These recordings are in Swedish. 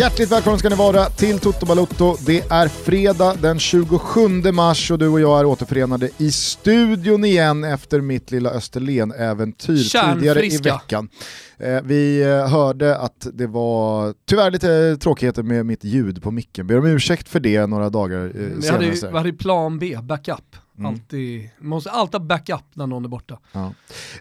Hjärtligt välkomna ska ni vara till Toto Balotto. Det är fredag den 27 mars och du och jag är återförenade i studion igen efter mitt lilla Österlen-äventyr tidigare i veckan. Eh, vi eh, hörde att det var tyvärr lite tråkigheter med mitt ljud på micken. Ber om ursäkt för det några dagar eh, vi senare. Hade, vi hade plan B, backup. Mm. Alltid, man måste alltid ha backup när någon är borta. Ja.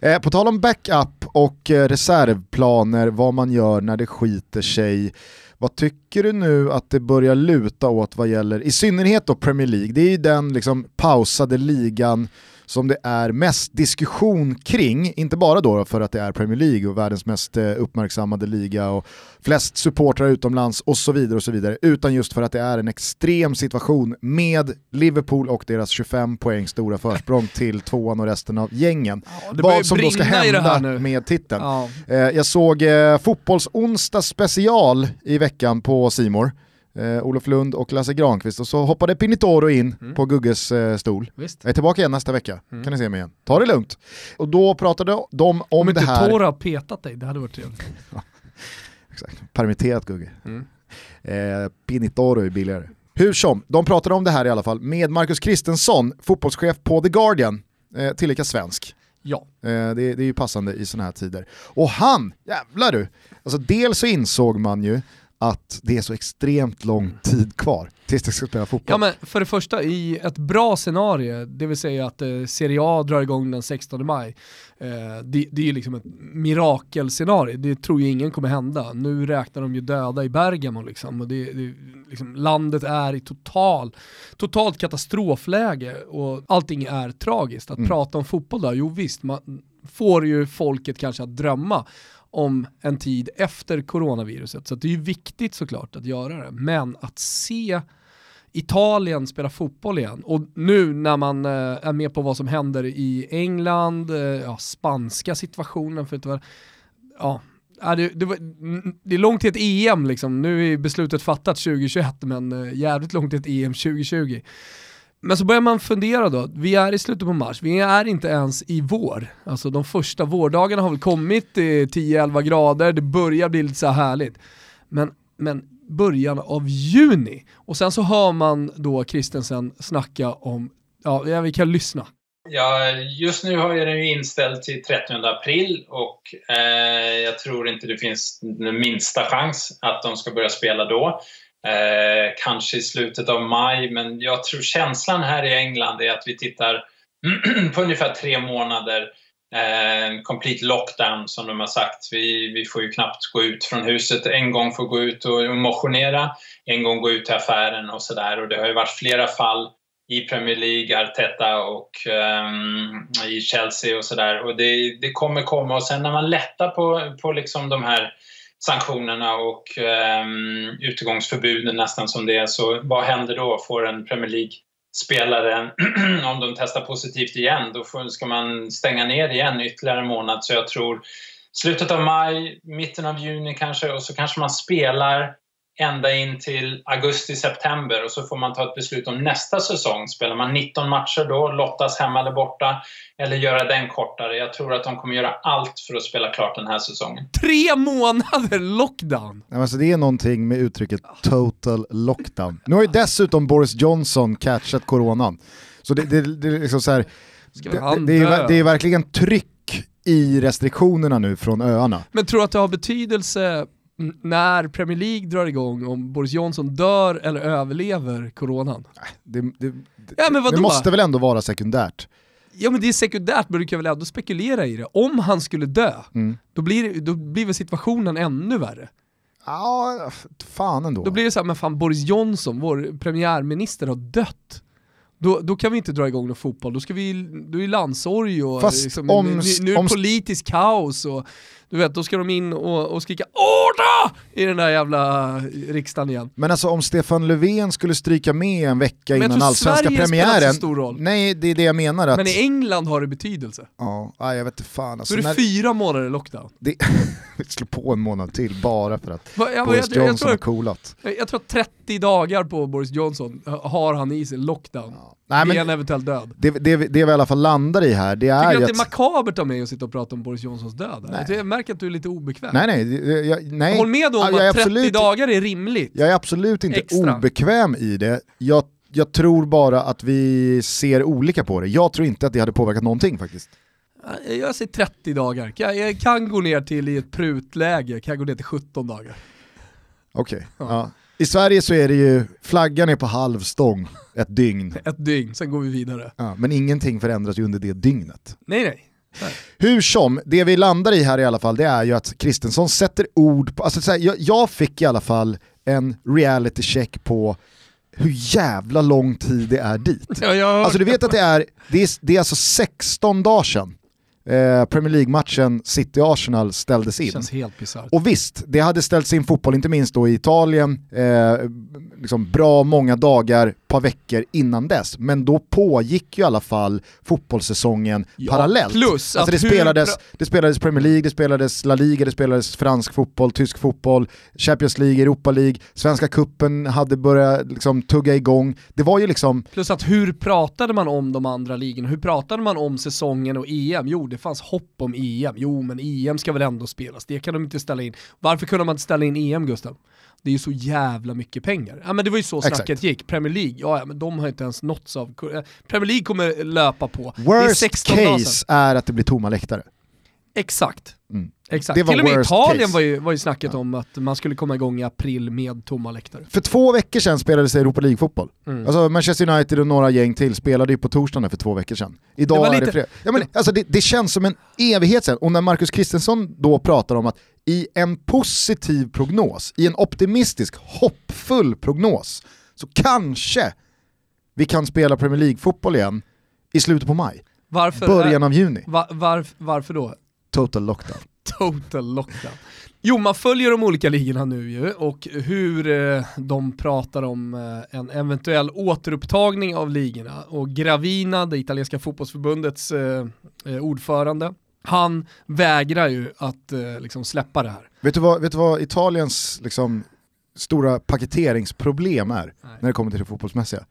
Eh, på tal om backup och reservplaner, vad man gör när det skiter sig. Vad tycker du nu att det börjar luta åt vad gäller, i synnerhet då Premier League, det är ju den liksom pausade ligan som det är mest diskussion kring, inte bara då för att det är Premier League och världens mest eh, uppmärksammade liga och flest supportrar utomlands och så vidare och så vidare, utan just för att det är en extrem situation med Liverpool och deras 25 poäng stora försprång till tvåan och resten av gängen. Ja, Vad som då ska hända med titeln. Ja. Eh, jag såg eh, fotbollsonsdag special i veckan på Simor eh, Olof Lund och Lasse Granqvist och så hoppade Pinitoro in mm. på Gugges eh, stol. Visst. Jag är tillbaka igen nästa vecka, mm. kan ni se mig igen. Ta det lugnt. Och då pratade de om, om det här... Om inte Toro har petat dig, det hade varit trevligt. Exakt, permitterat Gugge. Mm. Eh, Pinitoro är billigare. Hur som, de pratade om det här i alla fall med Marcus Kristensson, fotbollschef på The Guardian, eh, tillika svensk. Ja. Eh, det, det, är ju passande i sådana här tider. Och han, jävlar du, alltså dels så insåg man ju att det är så extremt lång tid kvar tills det ska spela fotboll. Ja men för det första, i ett bra scenario, det vill säga att eh, Serie A drar igång den 16 maj, eh, det, det är ju liksom ett mirakelscenario, det tror ju ingen kommer hända. Nu räknar de ju döda i Bergamo liksom, och det, det, liksom, landet är i total, totalt katastrofläge och allting är tragiskt. Att mm. prata om fotboll då, jo visst, man får ju folket kanske att drömma om en tid efter coronaviruset. Så det är ju viktigt såklart att göra det. Men att se Italien spela fotboll igen och nu när man eh, är med på vad som händer i England, eh, ja, spanska situationen för att vara, ja, det, det, var, det, är långt till ett EM liksom, nu är beslutet fattat 2021 men eh, jävligt långt till ett EM 2020. Men så börjar man fundera då, vi är i slutet på mars, vi är inte ens i vår. Alltså de första vårdagarna har väl kommit, 10-11 grader, det börjar bli lite så här härligt. Men, men början av juni, och sen så hör man då Kristensen snacka om, ja vi kan lyssna. Ja, just nu har jag den ju inställd till 30 april och eh, jag tror inte det finns den minsta chans att de ska börja spela då. Eh, kanske i slutet av maj, men jag tror känslan här i England är att vi tittar på ungefär tre månader eh, complete lockdown som de har sagt. Vi, vi får ju knappt gå ut från huset. En gång får gå ut och motionera, en gång gå ut till affären och sådär. Och det har ju varit flera fall i Premier League, Arteta och um, i Chelsea och sådär. Och det, det kommer komma och sen när man lättar på, på liksom de här sanktionerna och eh, utegångsförbuden nästan som det är. Så vad händer då? Får en Premier League-spelare, om de testar positivt igen, då får, ska man stänga ner igen ytterligare en månad. Så jag tror slutet av maj, mitten av juni kanske och så kanske man spelar ända in till augusti-september och så får man ta ett beslut om nästa säsong. Spelar man 19 matcher då, lottas hemma eller borta, eller göra den kortare? Jag tror att de kommer göra allt för att spela klart den här säsongen. Tre månader lockdown! Alltså det är någonting med uttrycket total lockdown. Nu har ju dessutom Boris Johnson catchat coronan. Så det, det, det är liksom så här, det, det, är, det är verkligen tryck i restriktionerna nu från öarna. Men tror du att det har betydelse när Premier League drar igång, om Boris Johnson dör eller överlever coronan? Det, det, ja, men det måste väl ändå vara sekundärt? Ja men det är sekundärt men du kan väl ändå spekulera i det. Om han skulle dö, mm. då, blir, då blir väl situationen ännu värre? Ja, fan ändå. Då blir det så här, men fan Boris Johnson, vår premiärminister, har dött. Då, då kan vi inte dra igång någon fotboll, då, ska vi, då är det landsorg och liksom, om, nu, nu är det politisk kaos och du vet, då ska de in och, och skrika ORDA! i den där jävla riksdagen igen. Men alltså om Stefan Löfven skulle stryka med en vecka Men innan allsvenska Sverige premiären. Stor roll. Nej, det är det jag menar. Att... Men i England har det betydelse. Ja, jag vet inte fan. Alltså, Då är det när... fyra månader lockdown. Det... Slå på en månad till bara för att Va, ja, Boris jag, Johnson har coolat. Jag tror att 30 dagar på Boris Johnson har han i sig lockdown. Ja. Nej, vid men en eventuell död. det, det, det vi i alla fall landar i här, det Tycker är du ju att det är makabert av mig att sitta och prata om Boris Johnsons död? Nej. Jag märker att du är lite obekväm. Nej nej, jag, nej. Håll med om Ja, jag är att 30 absolut- dagar är rimligt. Jag är absolut inte Extra. obekväm i det. Jag, jag tror bara att vi ser olika på det. Jag tror inte att det hade påverkat någonting faktiskt. Jag säger 30 dagar. Jag kan gå ner till i ett prutläge, kan jag gå ner till 17 dagar. Okej. Ja. Ja. I Sverige så är det ju, flaggan är på halv stång ett dygn. Ett dygn, sen går vi vidare. Ja, men ingenting förändras ju under det dygnet. Nej nej. Hur som, det vi landar i här i alla fall, det är ju att Kristensson sätter ord på, alltså så här, jag, jag fick i alla fall en reality check på hur jävla lång tid det är dit. Ja, jag Alltså du vet att det är, det är, det är alltså 16 dagar sedan eh, Premier League-matchen City-Arsenal ställdes in. känns helt. Och visst, det hade ställts in fotboll, inte minst då i Italien, eh, liksom bra många dagar, par veckor innan dess. Men då pågick ju i alla fall fotbollssäsongen Ja, parallellt. plus alltså att det, hur spelades, bra- det spelades Premier League, det spelades La Liga, det spelades fransk fotboll, tysk fotboll, Champions League, Europa League, Svenska Kuppen hade börjat liksom tugga igång. Det var ju liksom, Plus att hur pratade man om de andra ligorna? Hur pratade man om säsongen och EM? Jo, det fanns hopp om EM. Jo, men EM ska väl ändå spelas. Det kan de inte ställa in. Varför kunde man inte ställa in EM, Gustav? Det är ju så jävla mycket pengar. Ja men det var ju så Exakt. snacket gick. Premier League, ja, ja men de har inte ens nåtts av... eh, Premier League kommer löpa på. worst 16 dagar case är att det blir tomma läktare. Exakt. Mm. Exakt. Det var Till och med Italien case. var ju, var ju snacket om att man skulle komma igång i april med tomma läktare. För två veckor sedan spelades det Europa League-fotboll. Mm. Alltså Manchester United och några gäng till spelade ju på torsdagen för två veckor sedan. Idag Det var är det lite- fredag. Ja, men, alltså, det, det känns som en evighet sedan. Och när Marcus Kristensson då pratar om att i en positiv prognos, i en optimistisk, hoppfull prognos, så kanske vi kan spela Premier League-fotboll igen i slutet på maj. Varför, Början av juni. va, varf, varför då? Total lockdown. Total lockdown. Jo, man följer de olika ligorna nu ju och hur eh, de pratar om eh, en eventuell återupptagning av ligorna. Och Gravina, det italienska fotbollsförbundets eh, eh, ordförande, han vägrar ju att eh, liksom släppa det här. Vet du vad, vet du vad Italiens liksom, stora paketeringsproblem är Nej. när det kommer till det fotbollsmässiga?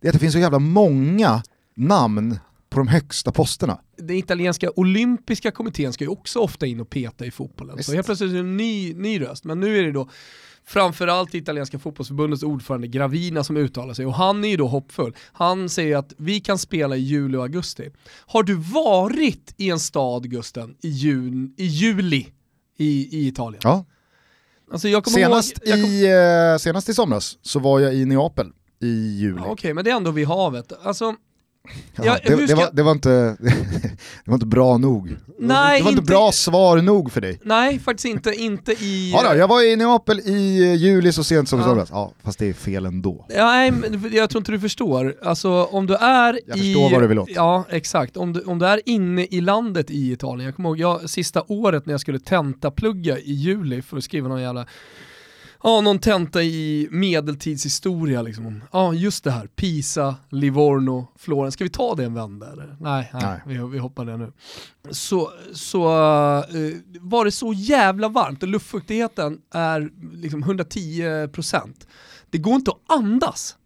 Det är att det finns så jävla många namn på de högsta posterna. Den italienska olympiska kommittén ska ju också ofta in och peta i fotbollen. Visst. Så helt plötsligt är det en ny, ny röst, men nu är det då framförallt italienska fotbollsförbundets ordförande Gravina som uttalar sig och han är ju då hoppfull. Han säger att vi kan spela i juli och augusti. Har du varit i en stad Gusten i, jun, i juli i, i Italien? Ja. Alltså Senast, ihåg, kom, i, eh, senast i somras så var jag i Neapel i juli. Ja, Okej, men det är ändå vid havet. Alltså, Ja, det, det, var, det, var inte, det var inte bra nog. Nej, det var inte inte- bra svar nog för dig. nej, faktiskt inte, inte i... Ja, då, jag var i Neapel i eh, juli så sent som i Ja. somras. Ja, fast det är fel ändå. Ja, Nej, jag tror inte du förstår. Alltså om du är Jag i... förstår vad du vill åt. Ja, exakt. Om du, om du är inne i landet i Italien. Jag kommer ihåg, jag, sista året när jag skulle tentaplugga i juli för att skriva någon jävla Ja, någon tenta i medeltidshistoria liksom. Ja, just det här. Pisa, Livorno, Florens. Ska vi ta det en vända eller? Nej, nej, Nej. Vi, vi hoppar det nu. Så, så eh, var det så jävla varmt och luftfuktigheten är liksom 110%. Det går inte att andas.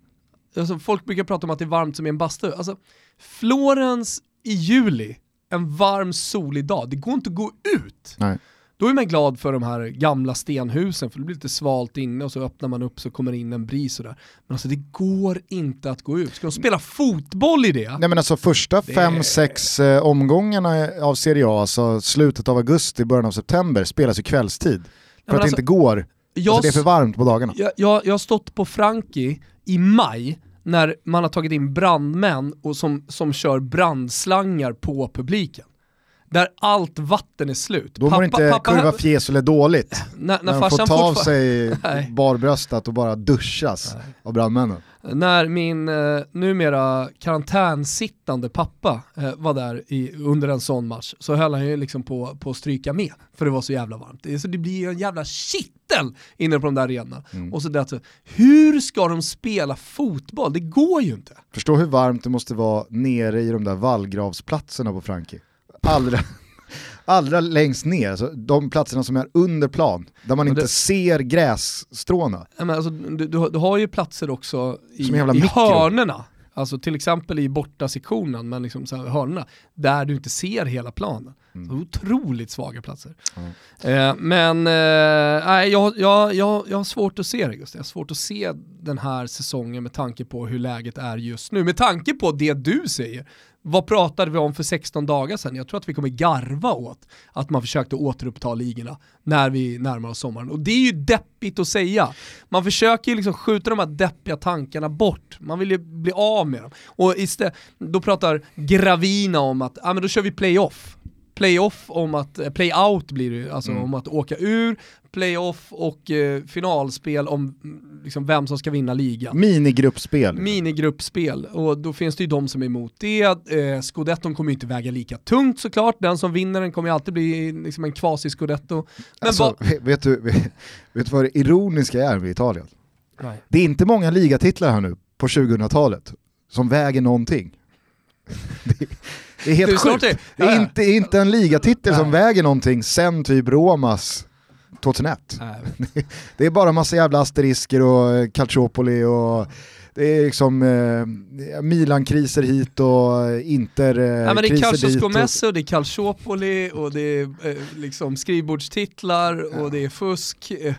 Alltså, folk brukar prata om att det är varmt som i en bastu. Alltså, Florens i juli, en varm solig dag, det går inte att gå ut. Nej. Då är man glad för de här gamla stenhusen, för det blir lite svalt inne och så öppnar man upp så kommer det in en bris sådär. Men alltså det går inte att gå ut. Ska de spela fotboll i det? Nej men alltså första Det- fem, sex eh, omgångarna av Serie A, alltså slutet av augusti, början av september, spelas ju kvällstid. För att det alltså, inte går, Jag, alltså det är för varmt på dagarna. jag, jag, jag har stått på Franki i maj när man har tagit in brandmän och som, som kör brandslangar på publiken. Där allt vatten är slut. Då mår inte Kurva Fiesole dåligt. när, När när de får ta av sig Nej. barbröstat och bara duschas av brandmännen. När min eh, numera karantänsittande pappa eh, var där i, under en sån match så höll han ju liksom på, på att stryka med för det var så jävla varmt. Det, så det blir ju en jävla kittel inne på de där arenorna. Mm. Och så där, så, hur ska de spela fotboll? Det går ju inte. Förstå hur varmt det måste vara nere i de där vallgravsplatserna på Frankie. Allra, allra längst ner, alltså de platserna som är under plan, där man inte det- ser grässtråna. Men alltså, du, du, har- ju platser också i, i mikro. hörnerna. Alltså till exempel i borta sektionen, men liksom så här hörnorna, där du inte ser hela planen. Mm. Så otroligt svaga platser. Mm. Eh, men eh, jag, jag, jag, jag har svårt att se det just. Jag har svårt att se den här säsongen med tanke på hur läget är just nu. Med tanke på det du säger, vad pratade vi om för 16 dagar sedan? Jag tror att vi kommer garva åt att man försökte återuppta ligorna när vi närmar oss sommaren. Och det är ju deppigt att säga. Man försöker ju liksom skjuta de här deppiga tankarna bort. Man vill ju bli av med dem. Och istället, då pratar Gravina om att ah, men då kör vi playoff playoff om att, eh, playout blir det alltså mm. om att åka ur, playoff och eh, finalspel om mm, liksom, vem som ska vinna ligan. Minigruppspel. Minigruppspel, och då finns det ju de som är emot det. Eh, Scudetton kommer ju inte väga lika tungt såklart, den som vinner den kommer ju alltid bli liksom, en quasi-scudetto. Alltså, vet, du, vet, vet du vad det ironiska är med Italien? Nej. Det är inte många ligatitlar här nu på 2000-talet som väger någonting. det, det är helt det är sjukt. Det, det är inte, inte en ligatitel som väger någonting sen typ Romas 2001. det är bara massa jävla asterisker och eh, Calciopoli och det är liksom eh, Milan-kriser hit och Inter-kriser ja, men Det är Calcio Scomesse och det är Calciopoli och det är eh, liksom skrivbordstitlar ja. och det är fusk eh,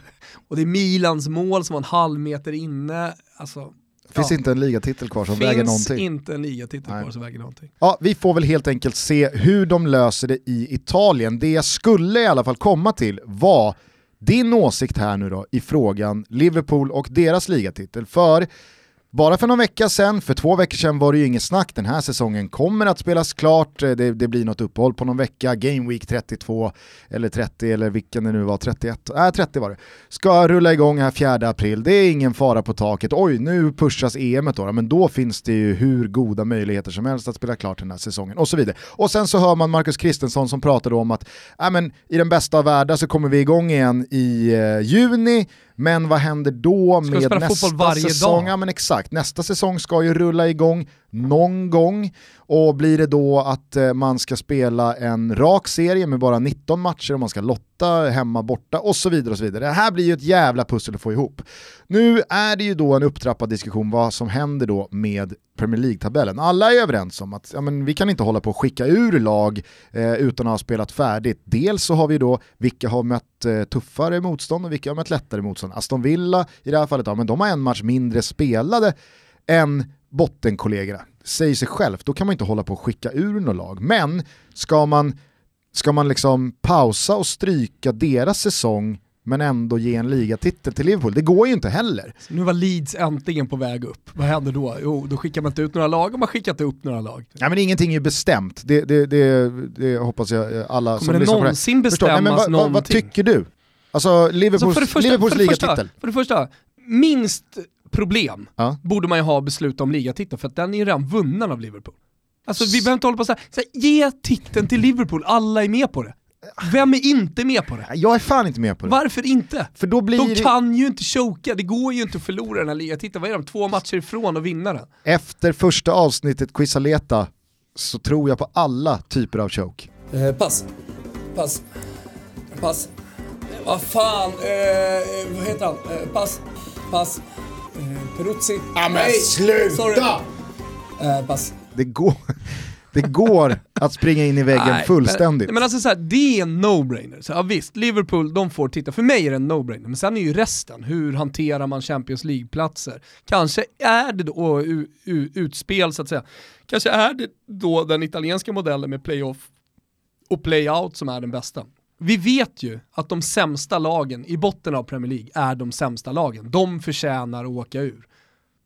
och det är Milans mål som var en halv meter inne. Alltså, Finns ja. inte en ligatitel kvar som Finns väger någonting. Finns inte en ligatitel kvar som väger någonting. Ja, vi får väl helt enkelt se hur de löser det i Italien. Det jag skulle i alla fall komma till var din åsikt här nu då i frågan Liverpool och deras ligatitel. För bara för någon vecka sedan, för två veckor sedan var det ju inget snack, den här säsongen kommer att spelas klart, eh, det, det blir något uppehåll på någon vecka, Game Week 32 eller 30 eller vilken det nu var, 31, nej äh, 30 var det, ska rulla igång här 4 april, det är ingen fara på taket, oj nu pushas EM då, men då finns det ju hur goda möjligheter som helst att spela klart den här säsongen och så vidare. Och sen så hör man Marcus Kristensson som pratade om att äh, men, i den bästa av världar så kommer vi igång igen i eh, juni, men vad händer då ska med nästa säsong? Dag? Ja men exakt, nästa säsong ska ju rulla igång någon gång och blir det då att eh, man ska spela en rak serie med bara 19 matcher och man ska lotta hemma borta och så vidare. och så vidare. Det här blir ju ett jävla pussel att få ihop. Nu är det ju då en upptrappad diskussion vad som händer då med Premier League-tabellen. Alla är överens om att ja, men vi kan inte hålla på att skicka ur lag eh, utan att ha spelat färdigt. Dels så har vi då vilka har mött eh, tuffare motstånd och vilka har mött lättare motstånd. Aston Villa i det här fallet, ja, men de har en match mindre spelade än bottenkollegorna. Säger sig självt, då kan man inte hålla på att skicka ur något lag. Men ska man, ska man liksom pausa och stryka deras säsong men ändå ge en ligatitel till Liverpool. Det går ju inte heller. Så nu var Leeds äntligen på väg upp. Vad händer då? Jo, då skickar man inte ut några lag och man skickar inte upp några lag. Nej men ingenting är ju bestämt. Det, det, det, det hoppas jag alla Kommer som lyssnar på det någonsin bestämmas Nej, vad, vad, vad, tycker du? Alltså Liverpools, alltså för första, Liverpools ligatitel. För det första, minst problem ja. borde man ju ha beslut om ligatiteln för att den är ju redan vunnen av Liverpool. Alltså vi behöver inte hålla på så här, så ge titeln till Liverpool, alla är med på det. Vem är inte med på det? Jag är fan inte med på det. Varför inte? För då blir de kan ju inte choka, det går ju inte att förlora den här ligatiteln. Vad är de, två matcher ifrån att vinna den? Efter första avsnittet Quisaleta så tror jag på alla typer av choke. Eh, pass. Pass. Pass. Vad fan, eh, vad heter han? Eh, pass. Pass. Eh, Peruzzi. Ja men Nej, sluta! Sorry. Eh, pass. Det går, det går att springa in i väggen Nej, fullständigt. Men, men alltså så här, det är en no-brainer. Så, ja, visst, Liverpool de får titta. För mig är det en no-brainer. Men sen är ju resten, hur hanterar man Champions League-platser? Kanske är det då u, u, utspel så att säga. Kanske är det då den italienska modellen med playoff och playout som är den bästa. Vi vet ju att de sämsta lagen i botten av Premier League är de sämsta lagen. De förtjänar att åka ur.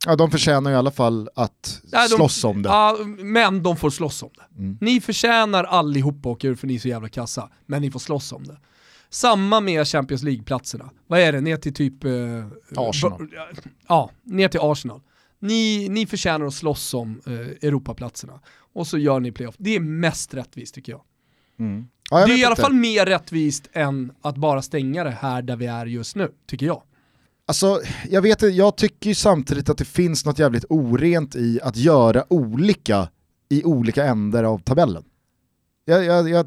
Ja, de förtjänar i alla fall att ja, de, slåss om det. Ja, men de får slåss om det. Mm. Ni förtjänar allihopa att åka ur för ni är så jävla kassa, men ni får slåss om det. Samma med Champions League-platserna. Vad är det, ner till typ... Eh, Arsenal. Ja, ner till Arsenal. Ni, ni förtjänar att slåss om eh, Europaplatserna. Och så gör ni playoff. Det är mest rättvist tycker jag. Mm. Ja, jag det är i alla fall mer rättvist än att bara stänga det här där vi är just nu, tycker jag. Alltså, jag, vet, jag tycker ju samtidigt att det finns något jävligt orent i att göra olika i olika ändar av tabellen. Jag, jag, jag,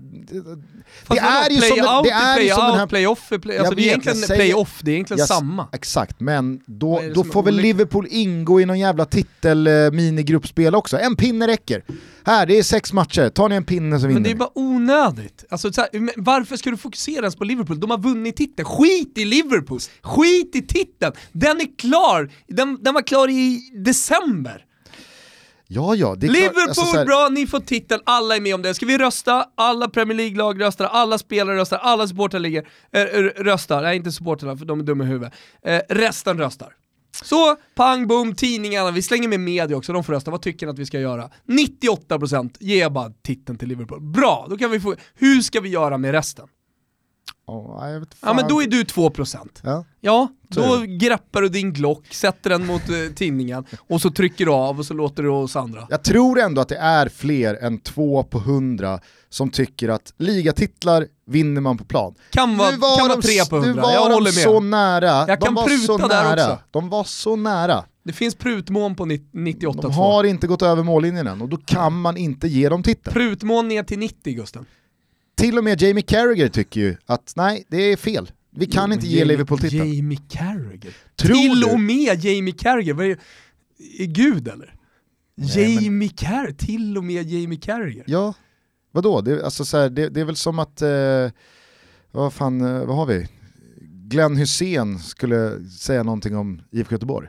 det är ju som, det är ju play som den här... play-off play, alltså det är egentligen play-off, det är egentligen Jag s- samma. Exakt, men då, då får väl? Liverpool ingå i någon jävla titel eh, minigruppspel också. En pinne räcker. Här, det är sex matcher, tar ni en pinne så vinner Men det är ni. bara onödigt. Alltså, så här, varför ska du fokusera ens på Liverpool? De har vunnit titeln. Skit i Liverpool! Skit i titeln! Den är klar! Den, den var klar i december. Ja, ja, det är klart, Liverpool, alltså, så här- bra, ni får titeln, alla är med om det. Ska vi rösta? Alla Premier League-lag röstar, alla spelare röstar, alla supportrar ligger, äh, röstar. Nej, inte supportrarna för de är dumma i huvudet. Eh, resten röstar. Så, pang bom, tidningarna, vi slänger med media också, de får rösta. Vad tycker ni att vi ska göra? 98% ger bara titeln till Liverpool. Bra, då kan vi få... Hur ska vi göra med resten? Ja, jag vet Ja men då är du 2%. Ja. Ja, då greppar du din Glock, sätter den mot eh, tidningen och så trycker du av och så låter du oss andra. Jag tror ändå att det är fler än två på hundra som tycker att ligatitlar vinner man på plan. Kan vara, nu var kan de, vara 3 på 100, nu var jag de håller med. så nära. Jag de kan var pruta så där nära. också. De var så nära. Det finns prutmån på 98 De har inte gått över mållinjen än och då kan man inte ge dem titeln. Prutmån ner till 90 Gusten. Till och med Jamie Carragher tycker ju att nej, det är fel. Vi kan inte ge Jamie- Liverpool titeln. Jamie Carragher. Tror till du? och med Jamie Carragher, vad är, är Gud eller? Nej, men- Jamie Carragher, till och med Jamie Carragher. Ja, vadå? Det, alltså, så här, det, det är väl som att, eh, vad fan, eh, vad har vi? Glenn Hussein skulle säga någonting om IFK Göteborg.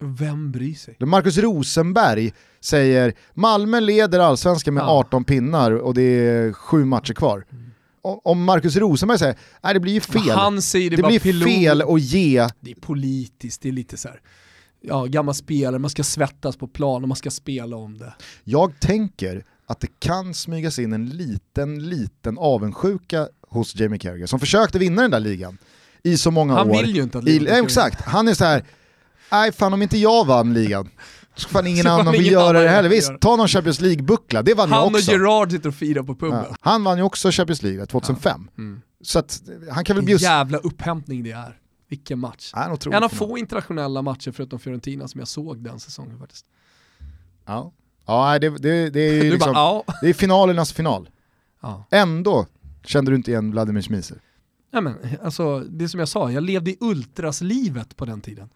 Vem bryr sig? Marcus Rosenberg säger Malmö leder allsvenskan med Ja. Mm. 18 pinnar och det är sju matcher kvar. O- Om Marcus Rosenberg säger, nej det blir ju fel. Han säger det, det blir pilot. fel att ge, Det är politiskt, det är lite så här. ja gammal spelare, man ska svettas på plan och man ska spela om det. jag tänker att det kan smygas in en liten, liten avundsjuka hos Jamie Carragher som försökte vinna den där ligan i så många Han år. vill ju inte att I, nej, ska exakt, han är så här. Nej fan om inte jag vann ligan, så fan ingen Så annan ingen göra det heller. Visst, ta någon Champions League-buckla, det vann jag Han och också. Gerard sitter och firar på puben. Ja. Han vann ju också Champions League 2005. Mm. Så att han kan väl bjussa... jävla upphämtning det är. Vilken match. Han otroligt En av få internationella matcher förutom Fiorentina som jag såg den säsongen faktiskt. Ja, ja nej, det, det, det är ju liksom, bara, ja. det är finalernas final. ja. Ändå kände du inte igen Vladimir Smiser. Nej, men, alltså, det som jag sa, jag levde i ultraslivet på den tiden.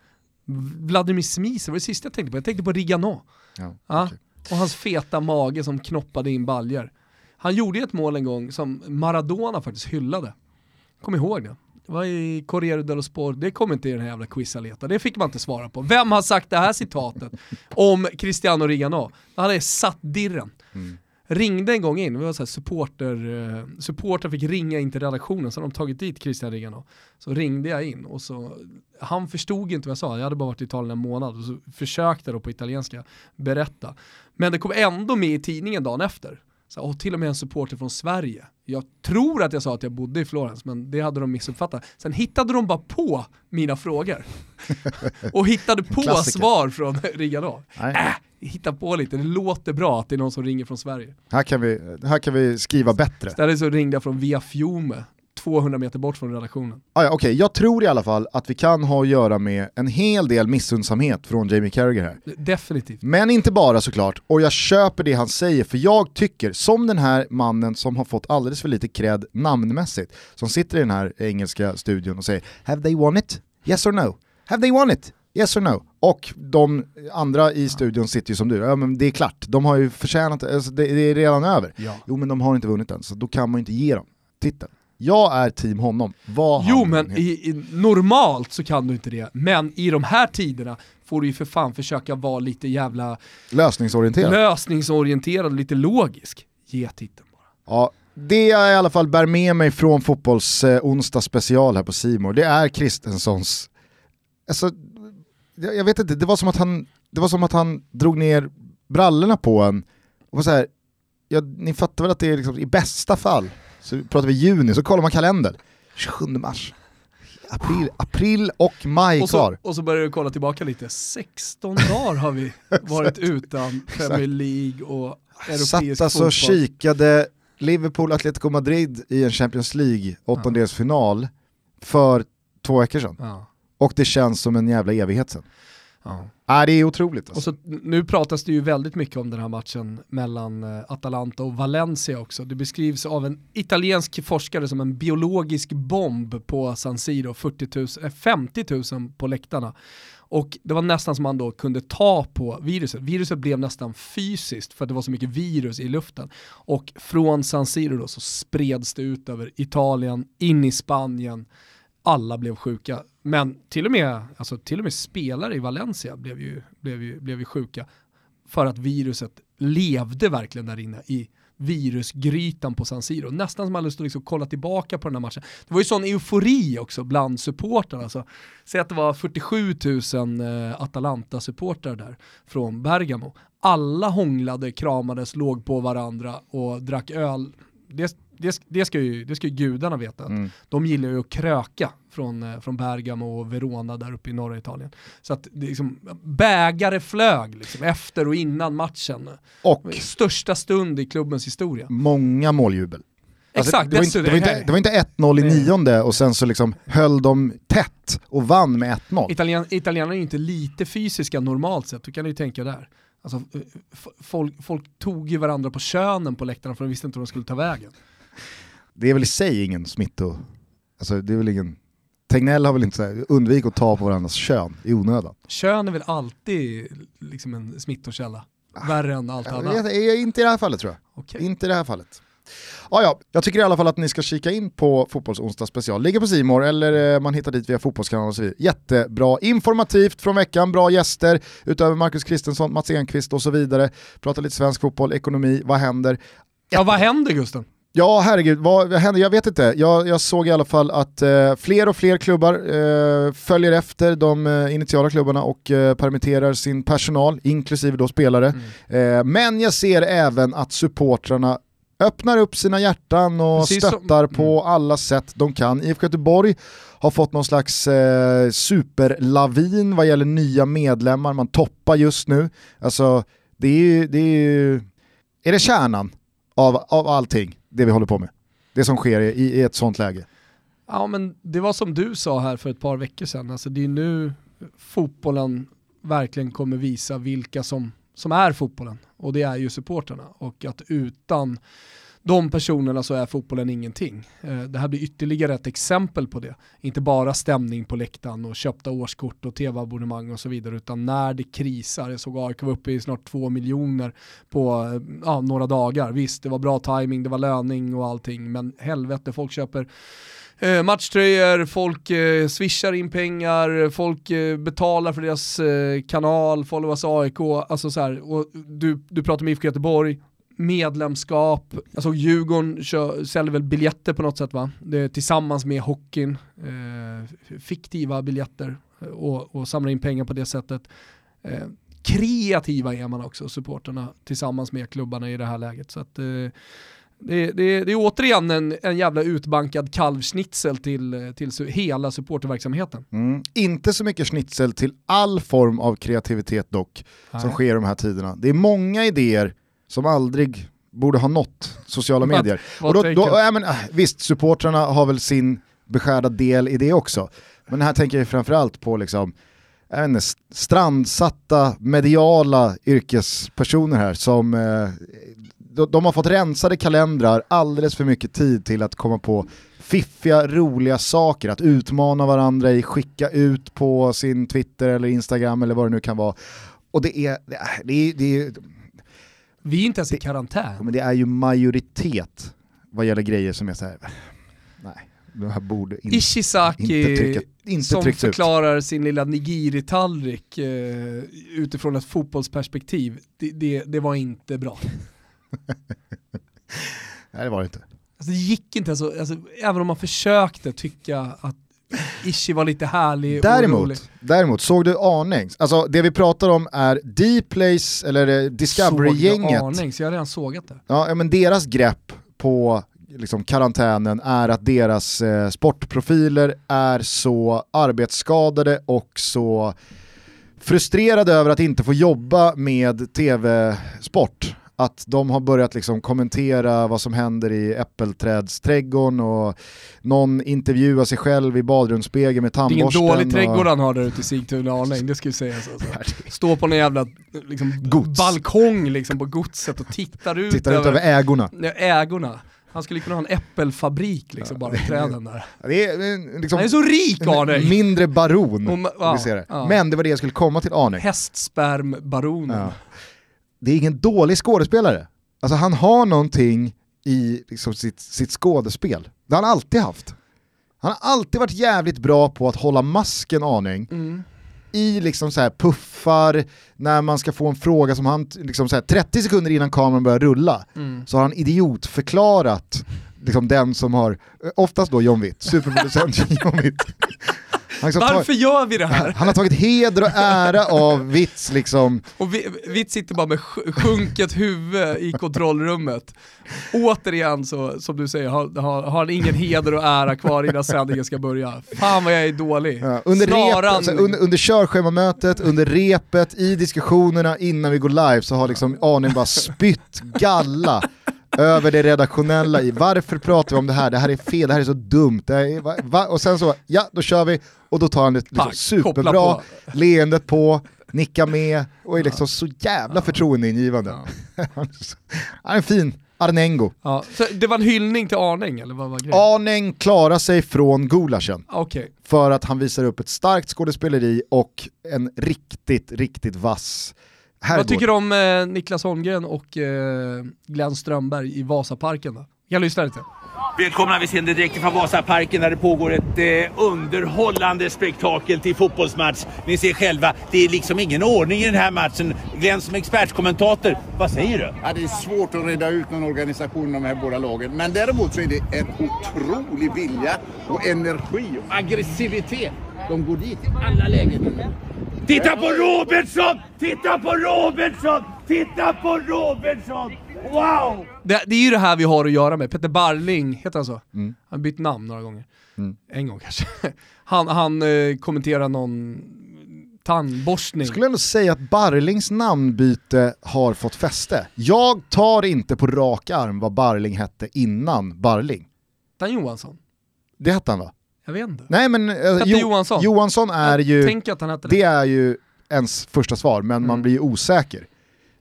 Vladimir Smiser var det sista jag tänkte på, jag tänkte på Rigano. Ja, Ja. okej. Och hans feta mage som knoppade in baljer. Han gjorde ju ett mål en gång som Maradona faktiskt hyllade. Kom ihåg det. Det var i Corriere dello Sport, det kom inte i den här jävla quizaleta, det fick man inte svara på. Vem har sagt det här citatet om Cristiano Rigano? Han hade satt dirren. Mm. Ringde en gång in, det var så här supporter, eh, supporter fick ringa in till redaktionen, så hade de tagit dit Cristiano Rigano. Så ringde jag in och så, han förstod inte vad jag sa, jag hade bara varit i Italien en månad och så försökte då på italienska berätta. Men det kom ändå med i tidningen dagen efter. Så, och till och med en supporter från Sverige. Jag tror att jag sa att jag bodde i Florens, men det hade de missuppfattat. Sen hittade de bara på mina frågor. och hittade på Klassiker. svar från Rigano. Äh, hitta på lite, det låter bra att det är någon som ringer från Sverige. Här, kan vi, här kan vi skriva bättre. Istället så ringde jag från Via Fiume, 200 meter bort från redaktionen. Ah, ja, Okej, jag tror i alla fall att vi kan ha att göra med en hel del missundsamhet från Jamie Carragher här. Definitivt. Men inte bara såklart, och jag köper det han säger för jag tycker, som den här mannen som har fått alldeles för lite cred namnmässigt, som sitter i den här engelska studion och säger “Have they won it? Yes or no? Have they won it? Yes or no?” Och de andra i studion sitter ju som du, ja men det är klart, de har ju förtjänat alltså, det, det är redan över. Ja. Jo men de har inte vunnit än, så då kan man ju inte ge dem titeln. Jag är team honom, vad Jo men i, i, normalt så kan du inte det, men i de här tiderna får du ju för fan försöka vara lite jävla Lösningsorienterad. lösningsorienterad och lite logisk. Ge titeln bara. Ja, det jag i alla fall bär med mig från fotbolls eh, onsdag special här på Simor, det är Kristenssons, alltså, jag, vet inte, det var som att han, det var som att han drog ner brallorna på en och var så här, ja, ni fattar väl att det är liksom, i bästa fall, så pratar vi juni, så kollar man kalendern, 27 mars, april, april och maj Och kvar. så, och så börjar du kolla tillbaka lite, 16 dagar har vi varit utan Premier League och Satt europeisk alltså fotboll. och kikade Liverpool Atletico Madrid i en Champions League åttondelsfinal för två veckor sedan. Ja. Och det känns som en jävla evighet sen. Ja. Ja, det är otroligt. Alltså. Och så, nu pratas det ju väldigt mycket om den här matchen mellan eh, Atalanta och Valencia också. Det beskrivs av en italiensk forskare som en biologisk bomb på San Siro, 40 000, 50 000 på läktarna. Och det var nästan som man då kunde ta på viruset. Viruset blev nästan fysiskt för att det var så mycket virus i luften. Och från San Siro då så spreds det ut över Italien, in i Spanien, alla blev sjuka. Men till och med, alltså, till och med spelare i Valencia blev ju, blev, ju, blev ju sjuka för att viruset levde verkligen där inne i virusgrytan på San Siro. Nästan som man lust att liksom kolla tillbaka på den här matchen. Det var ju sån eufori också bland supportrarna. Alltså, säg att det var 47 000 eh, Atalanta-supportrar där från Bergamo. Alla hånglade, kramades, låg på varandra och drack öl. Det, det, det, ska, ju, det ska ju gudarna veta. Mm. De gillar ju att kröka från, eh, från Bergamo och Verona där uppe i norra Italien. Så att det liksom, bägare flög liksom, efter och innan matchen. Och största stund i klubbens historia. Många måljubel. Alltså, Exakt, det, var inte, det, var inte, det var inte 1-0 i nionde och sen så liksom höll de tätt och vann med 1-0. Italien, italienarna är ju inte lite fysiska normalt sett, du kan ju tänka där. Alltså, eh, folk, folk tog ju varandra på könen på läktarna för de visste inte hur de skulle ta vägen. Det är väl i sig ingen smitto... Alltså det är väl ingen... Tegnell har väl inte så undvik att ta på varandras kön i onödan. Kön är väl alltid liksom en smittokälla? Värre än allt annat? Inte i det här fallet tror jag. Okay. Inte i det här fallet. Ah, ja, jag tycker i alla fall att ni ska kika in på Fotbollsonsdag special. Ligger på Simor eller eh, man hittar dit via Fotbollskanalen och så vidare. Jättebra, informativt från veckan, bra gäster utöver Marcus Kristensson, Mats Enqvist och så vidare. Pratar lite svensk fotboll, ekonomi, vad händer? Ja, vad händer Gusten? Ja, herregud, vad händer? Jag vet inte. Jag, jag såg i alla fall att eh, fler och fler klubbar eh, följer efter de eh, initiala klubbarna och eh, permitterar sin personal, inklusive då spelare. Mm. Eh, men jag ser även att supportrarna öppnar upp sina hjärtan och Precis stöttar som, på mm. alla sätt de kan. IFK Göteborg har fått någon slags eh, superlavin vad gäller nya medlemmar, man toppar just nu. Alltså, det är ju, det är ju, är det kärnan av, av allting? Det vi håller på med. Det som sker i, i ett sånt läge. Ja men det var som du sa här för ett par veckor sedan, alltså det är nu fotbollen verkligen kommer visa vilka som, som är fotbollen och det är ju supporterna och att utan de personerna så är fotbollen ingenting. Eh, det här blir ytterligare ett exempel på det. Inte bara stämning på läktaren och köpta årskort och tv-abonnemang och så vidare, utan när det krisar. Jag såg AIK var uppe i snart två miljoner på eh, ja, några dagar. Visst, det var bra timing, det var löning och allting, men helvete, folk köper eh, matchtröjor, folk eh, swishar in pengar, folk eh, betalar för deras eh, kanal, followers AIK, alltså så här, och du, du pratar med IFK Göteborg, medlemskap, alltså Djurgården kör, säljer väl biljetter på något sätt va? Det, tillsammans med hockeyn, eh, fiktiva biljetter eh, och, och samlar in pengar på det sättet. Eh, kreativa är man också, supporterna tillsammans med klubbarna i det här läget. Så att, eh, det, det, det, är återigen en, en jävla utbankad kalvschnitzel till, till hela supporterverksamheten. Mm. Inte så mycket schnitzel till all form av kreativitet dock, Nej. som sker de här tiderna. Det är många idéer som aldrig borde ha nått sociala medier. Och då, då, äh, men, visst, supportrarna har väl sin beskärda del i det också. Men här tänker jag framförallt på liksom, inte, strandsatta mediala yrkespersoner här som eh, de, de har fått rensade kalendrar, alldeles för mycket tid till att komma på fiffiga, roliga saker, att utmana varandra i, skicka ut på sin Twitter eller Instagram eller vad det nu kan vara. Och det är, det är, det är, det är vi är inte ens i karantän. Men det är ju majoritet vad gäller grejer som är så här. nej, de här borde in, Ishizaki inte trycka, inte som förklarar ut. sin lilla nigiri-tallrik eh, utifrån ett fotbollsperspektiv, det, det, det var inte bra. nej det var det inte. Alltså, det gick inte, alltså, alltså, även om man försökte tycka att Ishi var lite härlig däremot, och rolig. Däremot, såg du Arnings? Alltså det vi pratar om är D-Place, eller eh, Discovery-gänget. Såg Arnings? Jag har redan sågat det. Ja, men deras grepp på liksom, karantänen är att deras eh, sportprofiler är så arbetsskadade och så frustrerade över att inte få jobba med tv-sport att de har börjat liksom kommentera vad som händer i äppelträdsträdgården och någon intervjuar sig själv i badrumsspegeln med Det är tandborsten. dålig trädgård och... han har där ute i Sigtuna aning, det ska ju sägas alltså. Stå på en jävla liksom, Gods. balkong liksom, på godset och tittar ut, Tittar ut över ägorna. Ja, ägorna. Han skulle kunna ha en äppelfabrik liksom bara i träden där. Det är, liksom, Han är så rik Arne! mindre baron, om ja, vi ser det. ja. Men det var det jag skulle komma till Arne. Hästspermbaronen. Ja. Det är ingen dålig skådespelare. Alltså han har någonting i liksom, sitt, sitt skådespel. Det har han alltid haft. Han har alltid varit jävligt bra på att hålla masken aning Mm. i liksom så här puffar, när man ska få en fråga som han, liksom så här, 30 sekunder innan kameran börjar rulla, Mm. så har han idiotförklarat liksom den som har, oftast då John Witt, superproducent John Witt. Liksom Varför gör vi det här? han har tagit heder och ära av Vitts liksom, Och vi, Vitt sitter bara med sj- sjunket huvud i kontrollrummet. Återigen så, som du säger, har, har, har han ingen heder och ära kvar innan sändningen ska börja. Fan vad jag är dålig. Ja, under, rep, Snaran- alltså, under, under körschemamötet, under repet, i diskussionerna innan vi går live så har liksom Arne bara spytt galla över det redaktionella i varför pratar vi om det här, det här är fel, det här är så dumt, det är, va, va? och sen så, ja då kör vi, och då tar han ett liksom, superbra, på. leendet på, nickar med och är liksom så jävla förtroendeingivande. han är en fin Arnengo. Ja, så det var en hyllning till Arning eller vad var grejen? Arneng klarar sig från gulaschen. Okej, för att han visar upp ett starkt skådespeleri och en riktigt, riktigt vass. Vad tycker du om eh, Niklas Holmgren och eh, Glenn Strömberg i Vasaparken då? Jag lyssnar lite. Välkomna, vi sänder direkt från Vasaparken där det pågår ett eh, underhållande spektakel till fotbollsmatch. Ni ser själva, det är liksom ingen ordning i den här matchen. Glenn som expertkommentator, vad säger du? Ja, det är svårt att reda ut någon organisation av de här båda lagen. Men däremot så är det en otrolig vilja och energi och aggressivitet. De går dit i alla lägen. Titta på Robertson! Titta på Robertson! Titta på Robertson! Wow! Det, det är ju det här vi har att göra med. Peter Barling, heter han så? Mm. Han har bytt namn några gånger. En gång kanske. Han, han eh, kommenterar någon tandborstning. Jag skulle ändå säga att Barlings namnbyte har fått fäste. Jag tar inte på rak arm vad Barling hette innan Barling. Dan Johansson? Det hette han va? Jag vet inte. Nej men eh, Hette Johansson? Johansson är Jag ju, tänker att han hette det. det är ju ens första svar, men man Mm. blir ju osäker.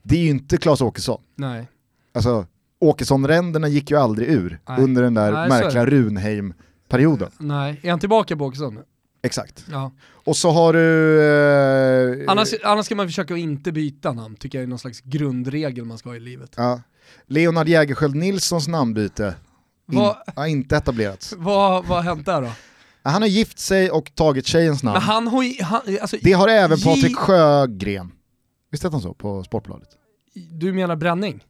Det är ju inte Claes Åkesson. Nej. Alltså, Åkesson-ränderna gick ju aldrig ur Nej. under den där Nej, märkliga Runheim-perioden. Nej, är han tillbaka på Åkesson nu? Exakt. Ja. Och så har du... Eh, Annars, annars ska man försöka att inte byta namn, tycker jag är någon slags grundregel man ska ha i livet. ja, Leonard Jägerskiöld Nilssons namnbyte. In, har inte etablerats. Vad, vad har hänt där då? Han har gift sig och tagit tjejens namn. Men han har ju, han, alltså, Det har även Ge- Patrik Sjögren. Visst hette han så på Sportbladet? du menar bränning?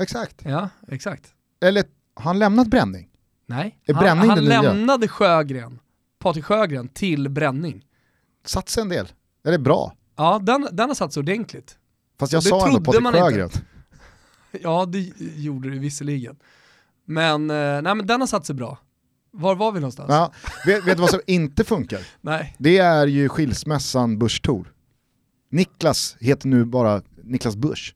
Exakt. Ja, exakt. Eller har han lämnat bränning? Nej, Är han, Bränning han nya? lämnade Sjögren, Patrik Sjögren, till Bränning. Satt sig en del. Eller bra. Ja, den, den har satt sig ordentligt. Fast jag Det sa ändå trodde Patrik man inte. Sjögren. Ja, det gjorde det visserligen. Men, eh, nej, men den har satt sig bra. Var var vi någonstans? Ja, vet, vet du vad som inte funkar? Nej. Det är ju skilsmässan Busch Thor. Niklas heter nu bara Niklas Busch.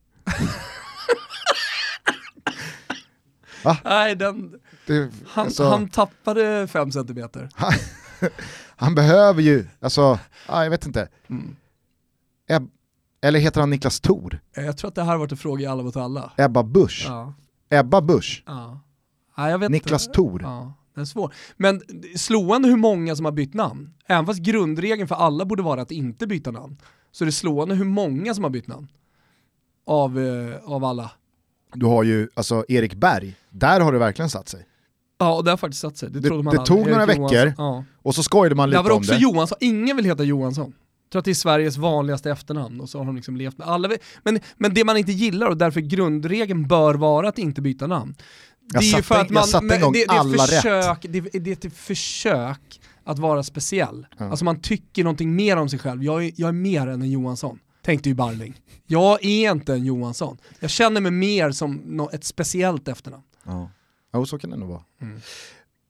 Nej, den, Det, han, alltså, han tappade fem centimeter. han behöver ju, alltså, ja, jag vet inte. Mm. Eb, eller heter han Niklas Thor? Eh, Jag tror att det här har varit en fråga i Alla mot alla. Ebba Busch? Ja. Ebba Busch? ja. Vet Niklas. Thor? Ja, den är svår. Men slående hur många som har bytt namn. Även fast grundregeln för alla borde vara att inte byta namn. Så det är slående hur många som har bytt namn. Av, eh, av alla. Du har ju alltså Erik Berg, där har det verkligen satt sig. Ja, och det har faktiskt satt sig. Det, Det- det aldrig. tog några Erik Johansson. veckor. Ja. Och så skojade man Det lite var om också det. Johansson, ingen vill heta Johansson. Tror att det är Sveriges vanligaste efternamn och så har de liksom levt med alla. Men, men det man inte gillar och därför grundregeln bör vara att inte byta namn. Det Jag är ju för att man, en det, det, är ett försök, det, det är ett försök att vara speciell. Ja. Alltså man tycker någonting mer om sig själv. Jag är, jag är mer än en Johansson, tänkte ju Barling. Jag är inte en Johansson. Jag känner mig mer som ett speciellt efternamn. Ja, jo, så kan det nog vara. Mm.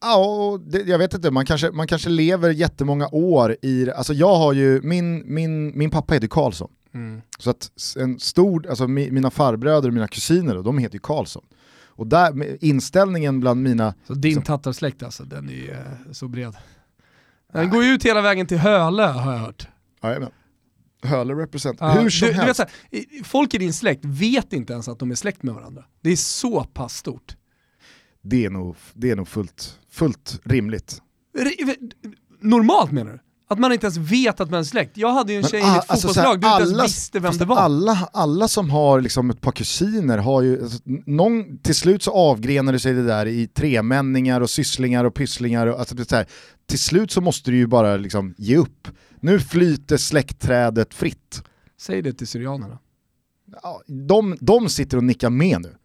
Ja, och det, jag vet inte, man kanske, man kanske lever jättemånga år i, alltså jag har ju, min, min, min pappa heter Karlsson. Mm. Så att en stor, alltså mi- mina farbröder och mina kusiner, då, de heter ju Karlsson. Och där, inställningen bland mina, Så din Som- tattarsläkt alltså, den är ju eh, så bred. Den går ju ut hela vägen till Hölö har jag hört. jajamän, Höle represent, Ja, hur som du, du vet, helst. så här, folk i din släkt vet inte ens att de är släkt med varandra. Det är så pass stort. Det är nog, det är nog fullt, fullt rimligt. Normalt menar du? Att man inte ens vet att man är släkt. Jag hade ju en Men tjej i a- mitt alltså fotbollslag, du inte alla- ens visste vem det var. Alla, alla som har liksom ett par kusiner har ju, alltså, någon, till slut så avgrenar det sig det där i tremänningar och sysslingar och pysslingar. Och, alltså, det till slut så måste du ju bara liksom ge upp. Nu flyter släktträdet fritt. Säg det till syrianerna. Ja, de, de sitter och nickar med nu.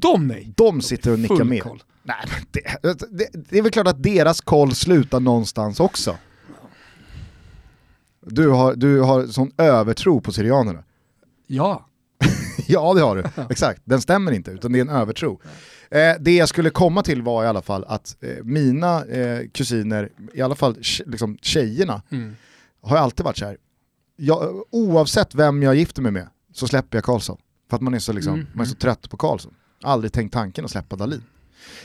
De nej. De sitter och nickar Full med. koll. Nej, det, det, det är väl klart att deras koll slutar någonstans också. Du har, du har sån övertro på syrianerna. Ja. Ja det har du, exakt. Den stämmer inte utan det är en övertro. Eh, det jag skulle komma till var i alla fall att eh, mina eh, kusiner, i alla fall liksom, tjejerna, Mm. har alltid varit så här. Jag, oavsett vem jag gifter mig med så släpper jag Karlsson. För att man är så, liksom, Mm. man är så trött på Karlsson. Aldrig tänkt tanken att släppa Dahlin.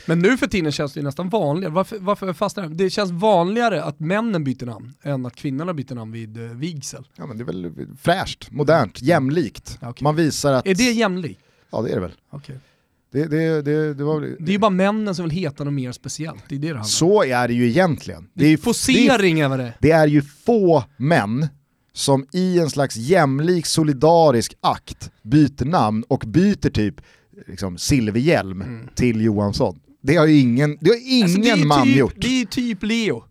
Men nu för tiden känns det ju nästan vanligare. Varför, varför fastnar jag? Det känns vanligare att männen byter namn än att kvinnorna byter namn vid eh, vigsel. Ja men det är väl fräscht, modernt, jämlikt. Ja, okej. Man visar att... Är det jämlikt? Ja det är det väl. Okej. Det, det, det, det var... Det är ju bara männen som vill heta något mer speciellt. Det är det det. Så är det ju egentligen. Det är, ju- det, Posering vad det det är ju få män som i en slags jämlik solidarisk akt byter namn och byter typ liksom, Silverhjälm till Johansson. Det har ju ingen, det har ingen Mm. Alltså, det är man typ, gjort. Det är typ Leo.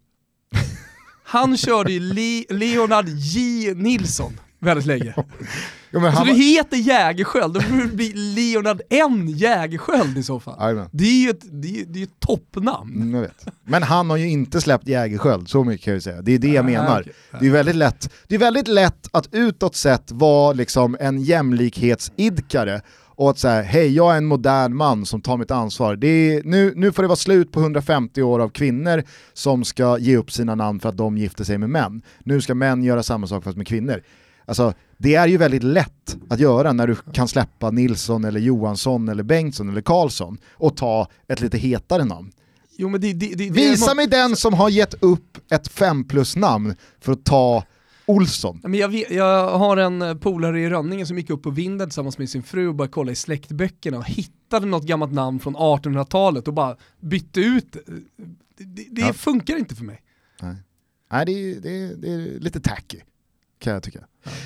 Han körde ju Le Leonard J Nilsson väldigt länge. Ja, Så det var- heter Jägerskiöld, då borde det bli Leonard N Jägerskiöld i så fall. Jajamän. Det är ju ett, det är, det är ett toppnamn. Mm. Men han har ju inte släppt Jägerskiöld, så mycket kan jag säga. Det är det jag Nej, menar. Det är väldigt lätt, det är väldigt lätt att utåt sett vara liksom en jämlikhetsidkare och att säga hej jag är en modern man som tar mitt ansvar. Det är, nu, nu får det vara slut på 150 år av kvinnor som ska ge upp sina namn för att de gifter sig med män. Nu ska män göra samma sak fast med kvinnor. Alltså, det är ju väldigt lätt att göra när du kan släppa Nilsson eller Johansson eller Bengtsson eller Karlsson och ta ett lite hetare namn. Jo men det, det, det, Visa mig den som har gett upp ett 5 plus namn för att ta Olsson. Men jag, jag har en eh, polare i Rönningen som gick upp på vinden tillsammans med sin fru och började kolla i släktböckerna och hittade något gammalt namn från 1800-talet och bara bytte ut det. Det, det, Ja. funkar inte för mig. Nej, det är, det, är, det är lite tacky, kan jag tycka.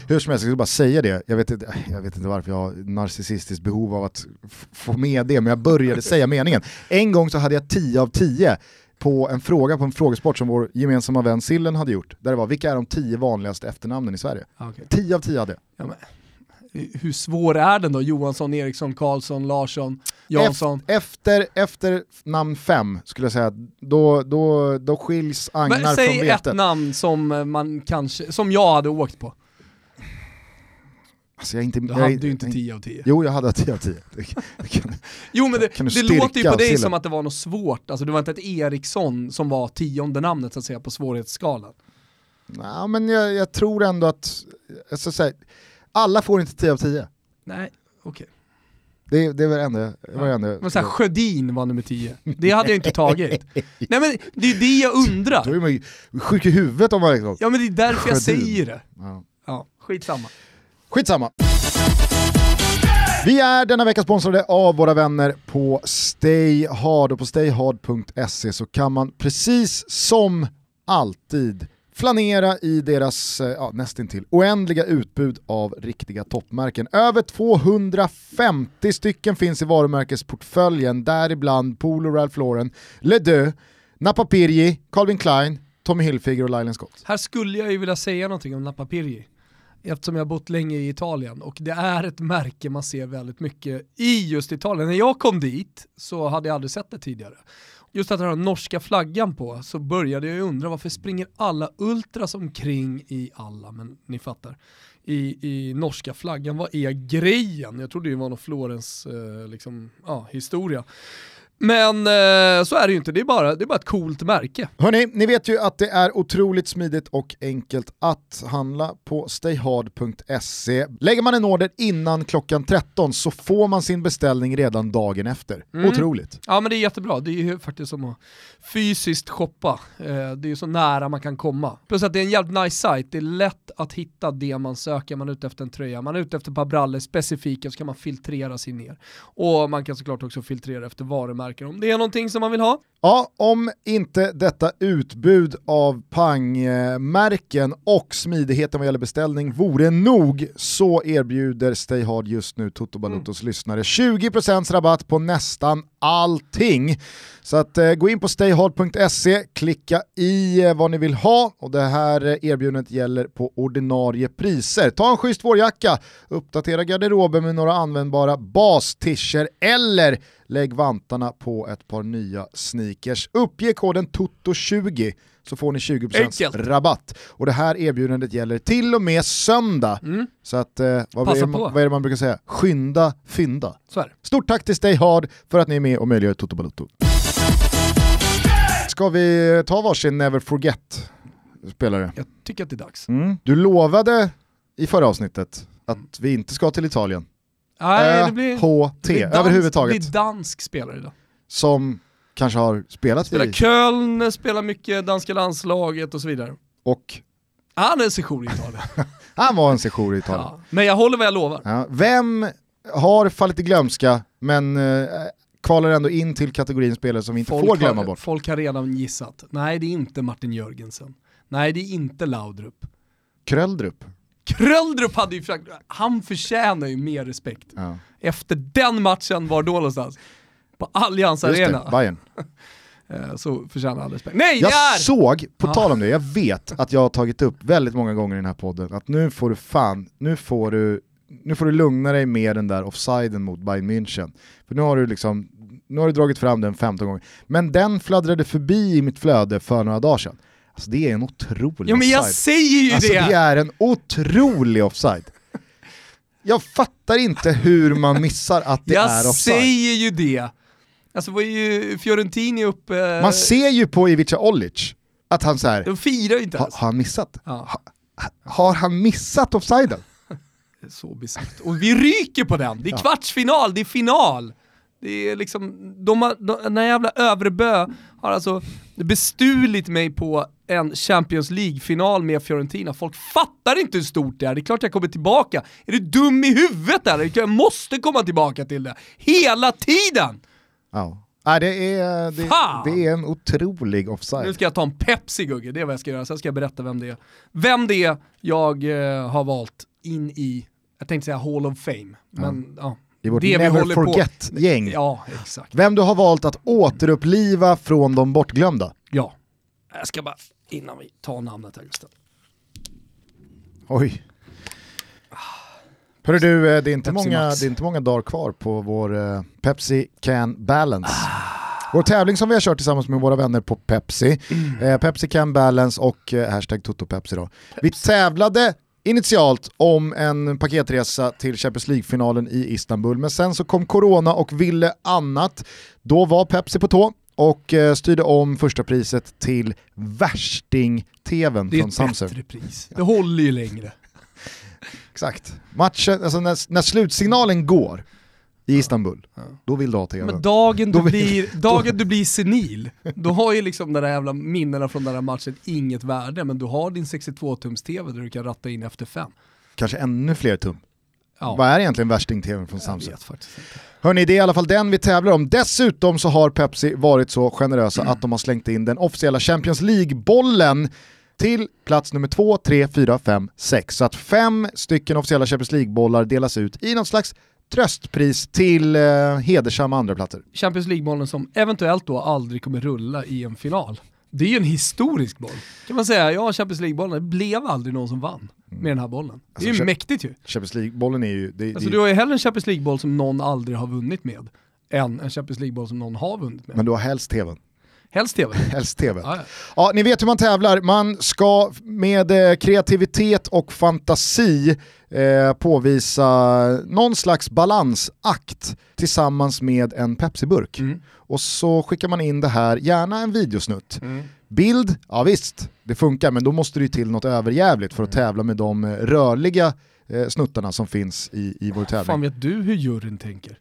Hur som helst, jag skulle bara säga det, jag vet, inte, jag vet inte varför jag har narcissistiskt behov av att få med det, men jag började säga meningen. En gång så hade jag 10 av 10 på en fråga på en frågesport som vår gemensamma vän Sillen hade gjort, där det var vilka är de 10 vanligaste efternamnen i Sverige? Okay. 10 av 10 hade jag. Ja, men, hur svår är den då? Johansson, Eriksson, Karlsson, Larsson, Jansson? Efter, efter namn 5 skulle jag säga, då, då, då skiljs agnar Men, från säg ett vetet. namn som eh, man kanske, som jag hade åkt på. Alltså jag inte, Du jag, hade är- ju inte jag- 10 av 10. Jo, jag hade 10 av 10. Det kan- det kan- Jo men det, det låter ju på dig som att det var något svårt, alltså det var inte ett Eriksson som var tionde namnet så att säga på svårighetsskalan. Nej, men jag, jag tror ändå att, alltså, så här, alla får inte 10 av 10. Nej, okej. Det, det var ändå... Det var ändå Men såhär, Sjödin var nummer 10. Det hade jag inte tagit. Nej men det är det jag då undrar. är man ju sjuk i huvudet om man liksom... Ja men det är därför jag Sjödin. säger det. Ja. Ja, skitsamma. Skitsamma. Vi är denna vecka sponsrade av våra vänner på Stayhard och på stayhard.se så kan man precis som alltid flanera i deras eh, ja, nästintill oändliga utbud av riktiga toppmärken. Över 250 stycken finns i varumärkesportföljen, däribland Polo Ralph Lauren, Ledö, Napapirji, Calvin Klein, Tommy Hilfiger och Lylan Scott. Här skulle jag ju vilja säga någonting om Napapirji. Eftersom jag har bott länge i Italien och det är ett märke man ser väldigt mycket i just Italien. När jag kom dit så hade jag aldrig sett det tidigare. Just att ha den norska flaggan på så började jag ju undra varför springer alla ultras omkring i alla, men ni fattar, i, i norska flaggan. Vad är grejen? Jag trodde det var någon Florens eh, liksom, ja, historia. Men eh, så är det ju inte, det är, bara, det är bara ett coolt märke. Hörni, ni vet ju att det är otroligt smidigt och enkelt att handla på stayhard.se. Lägger man en order innan klockan 13 så får man sin beställning redan dagen efter. Mm. Otroligt. Ja men det är jättebra, det är ju faktiskt som att fysiskt shoppa. Eh, det är ju så nära man kan komma. Plus att det är en jävligt nice sajt, det är lätt att hitta det man söker. Man är ute efter en tröja, man är ute efter ett par brallor specifika så kan man filtrera sig ner. Och man kan såklart också filtrera efter varumärken om det är någonting som man vill ha. Ja, om inte detta utbud av pangmärken och smidigheten vad gäller beställning vore nog så erbjuder Stayhard just nu Toto Balutos Mm. lyssnare 20% rabatt på nästan allting. Så att eh, gå in på stayhard.se, klicka i eh, vad ni vill ha och det här erbjudandet gäller på ordinarie priser. Ta en schysst vårjacka, uppdatera garderoben med några användbara bastischer eller lägg vantarna på ett par nya sneakers. Uppge koden TOTO20 så får ni 20% Enkelt. rabatt. Och det här erbjudandet gäller till och med söndag. Mm. Så att, eh, vad, Passa är, på. vad är det man brukar säga? Skynda, fynda. Stort tack till Stay Hard för att ni är med och möjliggör Toto Balotto. Ska vi ta varsin Never Forget-spelare? Jag tycker att det är dags. Mm. Du lovade i förra avsnittet att vi inte ska till Italien. Nej, det blir, ÖHT det blir dansk- överhuvudtaget. Det är dansk spelare idag. Som kanske har spelat Spelar i Köln, spelar mycket danska landslaget och så vidare. och Han är en sejour i Italien. han var en sejour i Italien. ja. Men jag håller vad jag lovar. Ja. Vem har fallit i glömska men eh, kvalar ändå in till kategorin spelare som vi inte får glömma har, bort? folk har redan gissat. Nej, det är inte Martin Jörgensen. Nej, det är inte Laudrup. Kröldrup. Kröldrup hade ju försökt, han förtjänar ju mer respekt. Ja. Efter den matchen, var då någonstans? På Allianz Just det, Arena. Bayern. Eh, Så förtjänar han respekt. Nej, det Jag är! såg, på tal om det, jag vet att jag har tagit upp väldigt många gånger i den här podden att nu får du fan, nu får du, nu får du lugna dig med den där offsiden mot Bayern München. För nu har du liksom, nu har du dragit fram den 15 gånger. Men den fladdrade förbi i mitt flöde för några dagar sedan. Alltså det är en otrolig Ja men jag offside. säger ju Alltså det! det är en otrolig offside. Jag fattar inte hur man missar att det jag är offside. säger ju det! Alltså var ju Fiorentini uppe... Man ser ju på Ivica Olic att han så här, De firar ju inte ha, ens. har han missat? Ja, Har han missat offsiden? det är så bisarrt. Och vi ryker på den! Det är kvartsfinal, det är final! Det är liksom, de har, de, den här jävla Övrebö har alltså bestulit mig på en Champions League-final med Fiorentina. Folk fattar inte hur stort det är, det är klart jag kommer tillbaka. Är du dum i huvudet eller? Jag måste komma tillbaka till det. Hela tiden! Ja. Nej, det, är, det, Fan! det är en otrolig Nu offside. ska jag ta en Pepsi Gugge, det är vad jag ska göra. Sen ska jag berätta vem det är. Vem det är jag eh, har valt in i, jag tänkte säga Hall of Fame, men ja. I vårt det never forget-gäng. Ja, exakt. Vem du har valt att återuppliva från de bortglömda. Ja. Jag ska bara, innan vi tar namnet här Gustav. Oj. Hörru du, eh, det är, inte Pepsi många, Max. det är inte många dagar kvar på vår eh, Pepsi Can Balance. Vår tävling som vi har kört tillsammans med våra vänner på Pepsi. Eh, Pepsi Can Balance och eh, hashtag TotoPepsi då. Vi tävlade initialt om en paketresa till Champions League-finalen i Istanbul, men sen så kom corona och ville annat. Då var Pepsi på tå och eh, styrde om första priset till värsting-tvn Det är från ett Samsung. bättre pris. Det håller ju längre. Exakt. Matchen, alltså när, när slutsignalen går i Istanbul, då vill du ha tvn. Men dagen du, vill- blir, dagen du blir senil, då har ju liksom de där jävla minnena från den här matchen inget värde, men du har din 62-tums-tv där du kan ratta in efter fem. Kanske ännu fler tum. Ja, Vad är egentligen värsting-tvn från Samsung? Hörni, det är i alla fall den vi tävlar om. Dessutom så har Pepsi varit så generösa att de har slängt in den officiella Champions League-bollen till plats nummer 2, 3, 4, 5, 6. Så att fem stycken officiella Champions League-bollar delas ut i något slags tröstpris till eh, hedersamma andraplatser. Champions League-bollen som eventuellt då aldrig kommer rulla i en final. Det är ju en historisk boll. Kan man säga, ja Champions League-bollen, det blev aldrig någon som vann med den här bollen. Det är ju Alltså, mäktigt ju. Champions League-bollen är ju... Det, Alltså det, du har ju hellre en Champions League-boll som någon aldrig har vunnit med, än en Champions League-boll som någon har vunnit med. Men du har helst tvn. Helst tv. Helst tv. Ja, ja. Ja, ni vet hur man tävlar. Man ska med eh, kreativitet och fantasi eh, påvisa någon slags balansakt tillsammans med en Pepsi-burk. Mm. Och så skickar man in det här, gärna en videosnutt. Bild, ja visst, det funkar, men då måste det ju till något överjävligt för att tävla med de eh, rörliga eh, snuttarna som finns i, i vår tävling. Fan vet du hur juryn tänker?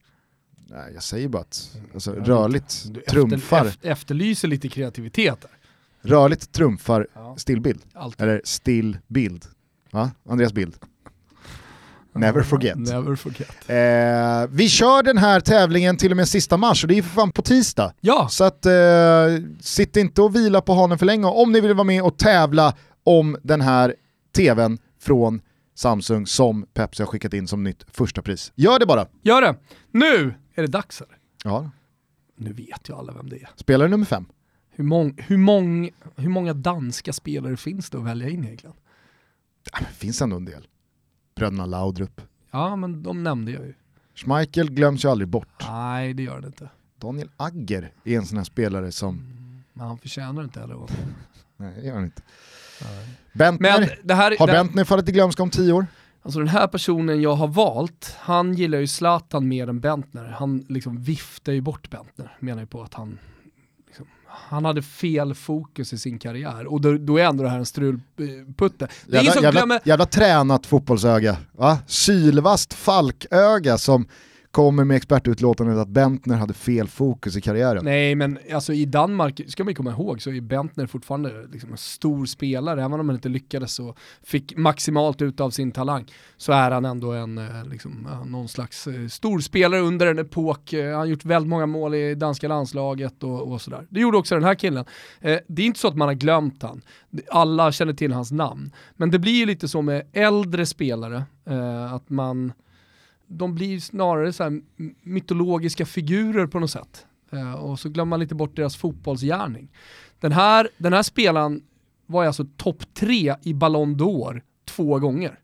Nej, jag säger bara att alltså, rörligt Du trumfar, Efter, efterlyser lite kreativitet där. rörligt trumfar Ja. stillbild. Alltid. Eller stillbild. Va? Andreas bild. Never forget. Never forget. Eh, vi kör den här tävlingen till och med sista mars och det är ju för fan på tisdag. Ja, Så att eh, sitt inte och vila på hanen för länge om ni vill vara med och tävla om den här tvn från Samsung som Pepsi har skickat in som nytt första pris. Gör det bara. gör det. Nu är det dags eller? Ja. Nu vet ju alla vem det är. Spelare nummer fem. Hur, mång, hur, mång, hur många danska spelare finns det att välja in egentligen? Det finns ändå en del. Bröderna Laudrup. Ja, men de nämnde jag ju. Schmeichel glöms ju aldrig bort. Nej, det gör det inte. Daniel Agger är en sån här spelare som... Men han förtjänar inte heller. Nej, det gör han inte. Bentner. Men det här, har det, Bentner fallit i glömska om tio år? alltså den här personen jag har valt, han gillar ju Zlatan mer än Bentner. Han liksom viftar ju bort Bentner, menar ju på att han han hade fel fokus i sin karriär och då, då är ändå det här en strulputte. Det Jävla, jävla, glömmer, jävla tränat fotbollsöga. Va? Sylvast falköga som kommer med expertutlåtandet att Bentner hade fel fokus i karriären. Nej men alltså i Danmark, ska man ju komma ihåg, så är Bentner fortfarande liksom en stor spelare, även om han inte lyckades och fick maximalt ut av sin talang, så är han ändå en, eh, liksom, eh, någon slags eh, stor spelare under en epok, han har gjort väldigt många mål i danska landslaget och, och sådär. Det gjorde också den här killen. Det är inte så att man har glömt han, alla känner till hans namn, men det blir ju lite så med äldre spelare, att man de blir snarare så mytologiska figurer på något sätt. Eh, och så glömmer man lite bort deras fotbollsgärning. Den här, den här spelaren var alltså topp tre i Ballon d'Or två gånger.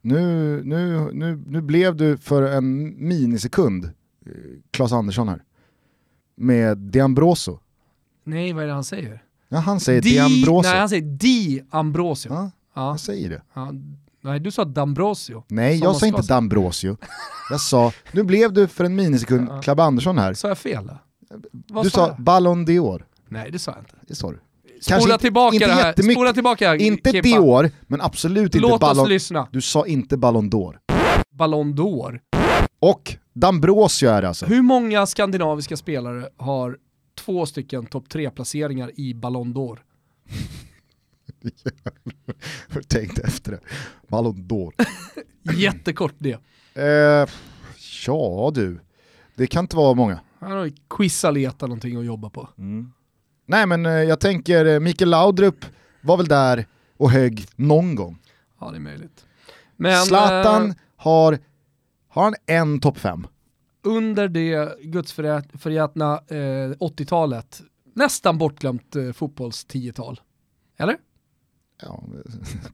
Nu, nu, nu, nu blev du för en minisekund eh, Claes Andersson här. Med Diambroso. Nej, vad är det han säger? Ja, han säger Di- Diambroso. Nej, han säger Di Ambrosio. Ja, Ja, jag säger det. ja. Nej, du sa D'Ambrosio. Nej, jag sa inte. Dambrosio. Jag sa, nu blev du för en minisekund Ja. Clab Andersson här. Sa jag fel? Då? Vad Du sa jag? Ballon d'Or. Nej, det sa jag inte. Det sa du. Spola inte- tillbaka inte det här. Spola tillbaka Inte Kimpa. Dior, men absolut inte Låt oss Ballon... lyssna. Du sa inte Ballon d'Or. Ballon d'Or. Och Dambrosio är det alltså. Hur många skandinaviska spelare har två stycken topp tre placeringar i Ballon d'Or? Tänkte efter det. Ballon d'Or. Jättekort det. Eh, ja du, det kan inte vara många. Han har quizza leta någonting att jobba på. Nej men eh, jag tänker eh, Mikael Laudrup var väl där och högg någon gång. Ja det är möjligt. Men Zlatan eh, har, har han en topp fem? under det gudsförgätna eh, 80-talet, nästan bortglömt eh, fotbolls-10-tal. Eller? Ja,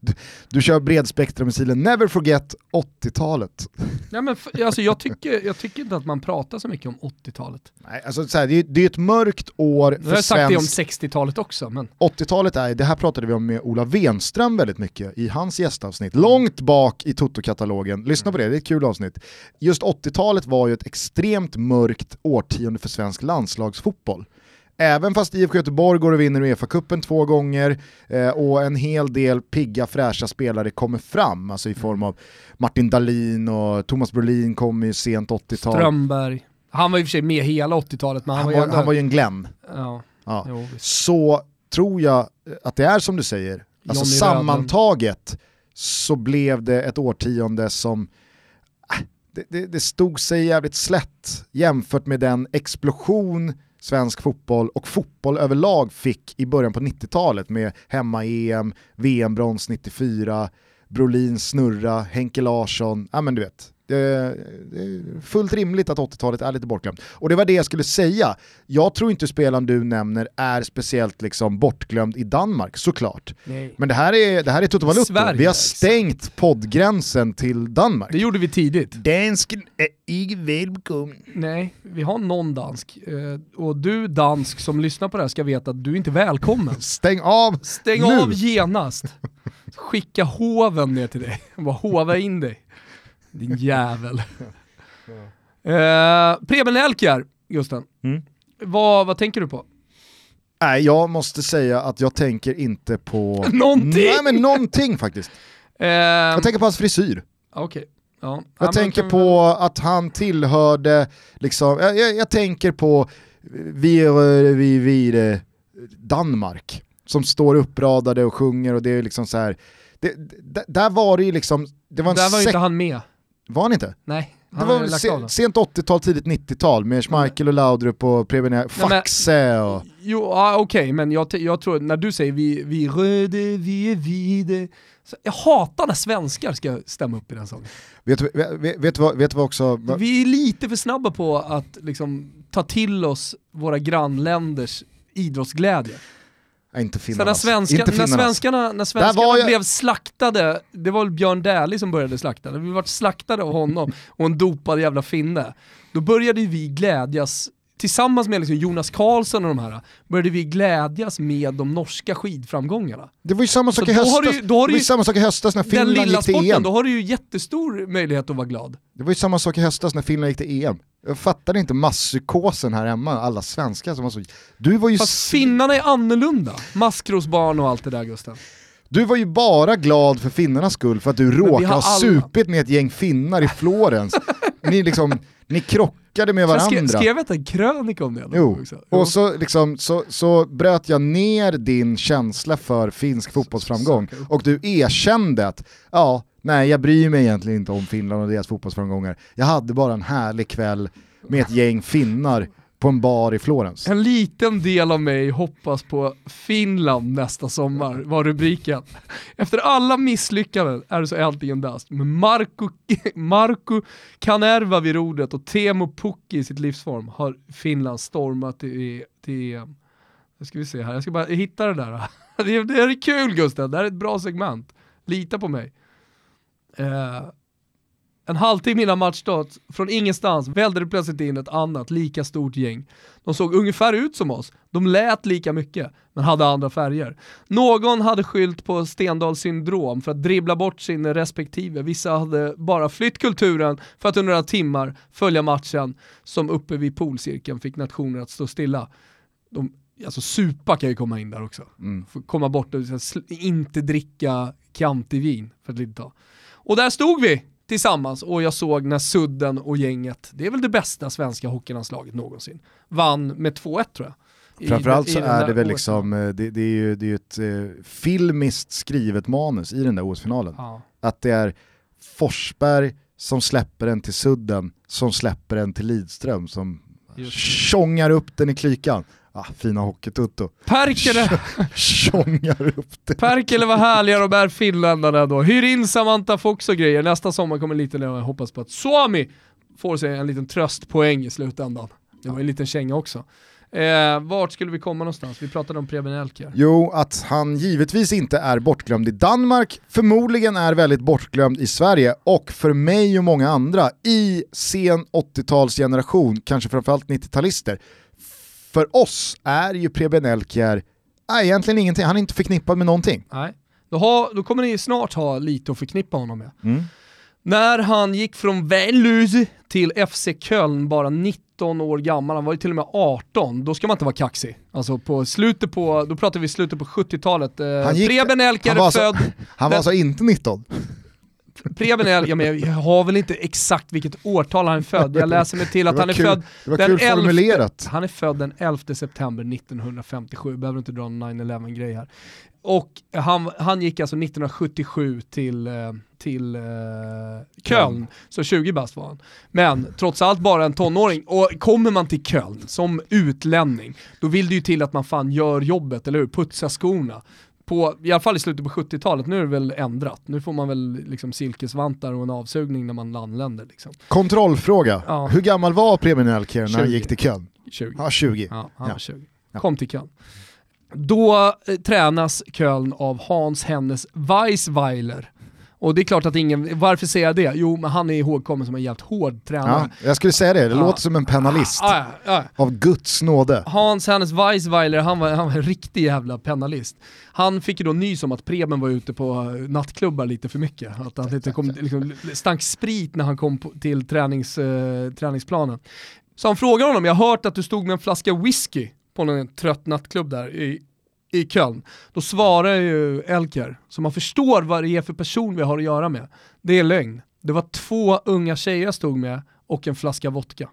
du, du kör bredspektramissilen Never Forget 80-talet. Ja, men f- alltså, jag, tycker, jag tycker inte att man pratar så mycket om 80-talet. Nej, alltså, så här, det, är, det är ett mörkt år har för jag sagt det om svensk 60-talet också, men 80-talet är, det här pratade vi om med Ola Wenström väldigt mycket i hans gästavsnitt, långt bak i Toto-katalogen. Lyssna på det, det är ett kul avsnitt. Just 80-talet var ju ett extremt mörkt årtionde för svensk landslagsfotboll. Även fast IFK Göteborg går och vinner Uefa-cupen två gånger eh, och en hel del pigga fräscha spelare kommer fram, alltså i form av Martin Dahlin och Thomas Brolin kom ju sent 80-tal. Strömberg. Han var i och för sig med hela 80-talet, men han, Han, var ju han var ju en Glenn. ja, Ja. jo, så tror jag att det är som du säger. Alltså Johnny sammantaget så blev det ett årtionde som äh, det, det, det stod sig jävligt slätt jämfört med den explosion svensk fotboll och fotboll överlag fick i början på 90-talet med hemma-EM, VM-brons 94, Brolin snurra, Henke Larsson, ja men du vet. Det, är fullt rimligt att 80-talet är lite bortglömt. Och det var det jag skulle säga. Jag tror inte spelaren du nämner är speciellt liksom bortglömd i Danmark, såklart. Nej. Men det här är, det här är Toto Balutto. Sverige, Vi har exakt. stängt poddgränsen till Danmark. Det gjorde vi tidigt. Dansken är icke välkommen. Nej, vi har någon dansk. Eh, och du dansk som lyssnar på det här ska veta att du är inte välkommen. Stäng av Stäng nu. av genast. Skicka hoven ner till dig. Bara hova in dig. Din jävel. Eh, Preben Elkjær, Gusten. Mm. Vad, vad tänker du på? Nej, jag måste säga att jag tänker inte på... Någonting! Nej men någonting faktiskt. Eh, Jag tänker på hans frisyr. Okej. Ja. Ja, Jag men tänker kan- på att han tillhörde, liksom, jag, jag, jag tänker på vi, vi, vi, Danmark som står uppradade och sjunger och det är liksom så här. Det, där var det ju liksom, det var Där var ju sek- inte han med. Var han inte? Nej, Det han var väl lagt se, sent 80-tal, tidigt 90-tal med Schmeichel och Laudrup och Preben Faxe och... Jo, ja, okej, men jag, jag tror när du säger vi, vi röde, vi är vide. Jag hatar när svenskar ska stämma upp i den sången. Vet, du- vet, vet, du vad, vet du vad också... vad- Vi är lite för snabba på att liksom, ta till oss våra grannländers idrottsglädje. Nej, inte Så när, svenska, Inte när svenskarna, när svenskarna jag- blev slaktade, det var väl Björn Dählie som började slakta, när vi vart slaktade av honom och en dopad jävla finne, då började vi glädjas, tillsammans med liksom Jonas Karlsson och de här, började vi glädjas med de norska skidframgångarna. Det var ju samma sak i höstas, ju- ju ju- samma sak i höstas när Den Finland lilla gick till sporten, EM. då har du ju jättestor möjlighet att vara glad. Det var ju samma sak i höstas när Finland gick till EM. Jag fattade inte masspsykosen här hemma, alla svenskar som var så... Du var ju, Fast finnarna är annorlunda. Maskrosbarn och allt det där Gusten. du var ju bara glad för finnarnas skull för att du råkade ha alla- supit med ett gäng finnar i Florens. ni, liksom, ni krockade med Så jag skrev, varandra. skrev jag inte en krönika om det? Jo? Jo. och så, liksom, så, så bröt jag ner din känsla för finsk fotbollsframgång och du erkände att ja, nej jag bryr mig egentligen inte om Finland och deras fotbollsframgångar. Jag hade bara en härlig kväll med ett gäng finnar på en bar i Florens. En liten del av mig hoppas på Finland nästa sommar, var rubriken. Efter alla misslyckanden är det så äntligen dags. Med Marco, Marco Kanerva vid rodret och Teemu Pukki i sitt livsform har Finland stormat till, till EM. Nu ska vi se här, jag ska bara hitta det där. Det är, det är kul Gustav, det här är ett bra segment. Lita på mig. Uh, en halvtimme innan matchstart, från ingenstans, välde det plötsligt in ett annat lika stort gäng. De såg ungefär ut som oss, de lät lika mycket, men hade andra färger. Någon hade skylt på Stendals syndrom för att dribbla bort sin respektive, vissa hade bara flytt kulturen för att under några timmar följa matchen som uppe vid polcirkeln fick nationer att stå stilla. De, alltså supa kan ju komma in där också. Mm. Komma bort och inte dricka Chianti-vin för ett litet tag. Och där stod vi tillsammans och jag såg när Sudden och gänget, det är väl det bästa svenska hockeylandslaget någonsin, vann med 2-1 tror jag. Framförallt så är det väl liksom, eh, det, det är ju, det är ett eh, filmiskt skrivet manus i den där OS-finalen. Ja. Att det är Forsberg som släpper den till Sudden, som släpper den till Lidström, som tjongar upp den i klykan. Ah, fina hockeytutto. Perkele, Tjongar upp den. Perkele var härliga de här finländarna då. Hyr in Samantha Fox och grejer. Nästa sommar kommer lite när jag hoppas på att Suomi får sig en liten tröstpoäng i slutändan. Det var en liten känga också. Eh, vart skulle vi komma någonstans? Vi pratade om Preben Elkjær. Jo, att han givetvis inte är bortglömd i Danmark, förmodligen är väldigt bortglömd i Sverige och för mig och många andra i sen 80-talsgeneration, kanske framförallt 90-talister. För oss är ju Preben Elkjær nej, egentligen ingenting, han är inte förknippad med någonting. Nej. Då, har, då kommer ni snart ha lite att förknippa honom med. Mm. När han gick från Vällös till FC Köln bara 19 år gammal, han var ju till och med 18, då ska man inte vara kaxig. Alltså på slutet på, då pratar vi slutet på 70-talet. Eh, Han gick- Preben Elkjær han var alltså- född, Han var alltså inte 19. Preben Elkjær, ja, men jag har väl inte exakt vilket årtal han är född, jag läser mig till att han är kul- född det var den kul 11 formulerat. Han är född den 11 september 1957, behöver inte dra en 9-11 grej här. Och han, han gick alltså 1977 till, eh, till eh, Köln, så 20 bast var han. Men trots allt bara en tonåring. Och kommer man till Köln som utlänning, då vill det ju till att man fan gör jobbet, eller hur? Putsa skorna. På, i alla fall i slutet på 70-talet, nu är det väl ändrat. Nu får man väl liksom silkesvantar och en avsugning när man anländer. Liksom. Kontrollfråga, Ja. hur gammal var Preben Elker när han 20. gick till Köln? 20. Ja, 20. Ja, han var 20. Ja. Kom till Köln. Då eh, tränas Köln av Hans Hennes Weisweiler. Och det är klart att ingen, varför säger jag det? Jo, men han är ihågkommen som en jävligt hård Ja, tränare. jag skulle säga det, det Ja. låter som en penalist. Ja, ja. Av Guds nåde. Hans Hennes Weisweiler, han var, han var en riktig jävla penalist. Han fick ju då nys om att Preben var ute på eh, nattklubbar lite för mycket. Att han inte kom, liksom, stank sprit när han kom på, till tränings, eh, träningsplanen. Så han frågar honom, jag har hört att du stod med en flaska whisky på någon trött nattklubb där i, i Köln. Då svarar ju Elker, så man förstår vad det är för person vi har att göra med. Det är lögn. Det var två unga tjejer jag stod med och en flaska vodka.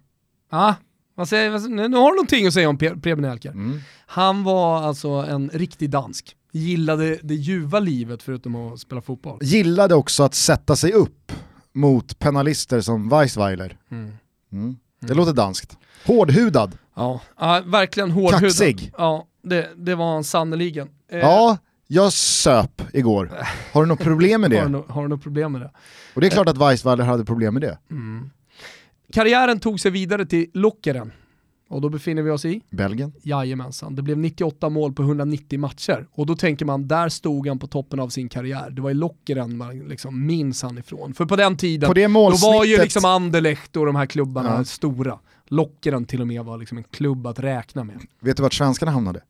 Ah, vad säger, nu har du någonting att säga om Preben Elker. Mm. Han var alltså en riktig dansk. Gillade det ljuva livet förutom att spela fotboll. Gillade också att sätta sig upp mot penalister som Weisweiler. Mm. Mm. Det låter danskt. Hårdhudad. Ja, ja verkligen hårdhudad. Kaxig. Ja, det, det var han sannerligen. Eh, Ja, jag söp igår. Har du något problem med Har du, det? har du något problem med det? Och det är klart att Weisweiler hade problem med det. Karriären tog sig vidare till Lokeren. Och då befinner vi oss i? Belgien. Jajamensan. Det blev 98 mål på 190 matcher. Och då tänker man, där stod han på toppen av sin karriär. Det var i Lokeren man liksom minns han ifrån. För på den tiden, På det då var ju målsnittet- liksom Anderlecht och de här klubbarna Ja. stora. Lokeren till och med var liksom en klubb att räkna med. Vet du vart svenskarna hamnade?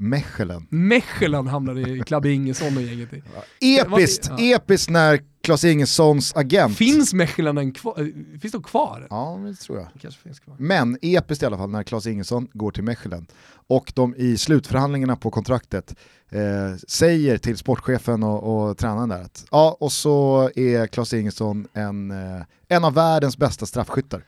Mechelen. Mechelen hamnade i Club Ingesson och gänget i. Episkt, Ja. episkt när Klas Ingessons agent... Finns Mechelen en kvar? eh, Finns de kvar? Ja, det tror jag. Det kanske finns kvar. Men episkt i alla fall när Klas Ingesson går till Mechelen och de i slutförhandlingarna på kontraktet eh, säger till sportchefen och, och tränaren där att ja, och så är Klas Ingesson en, eh, en av världens bästa straffskyttar.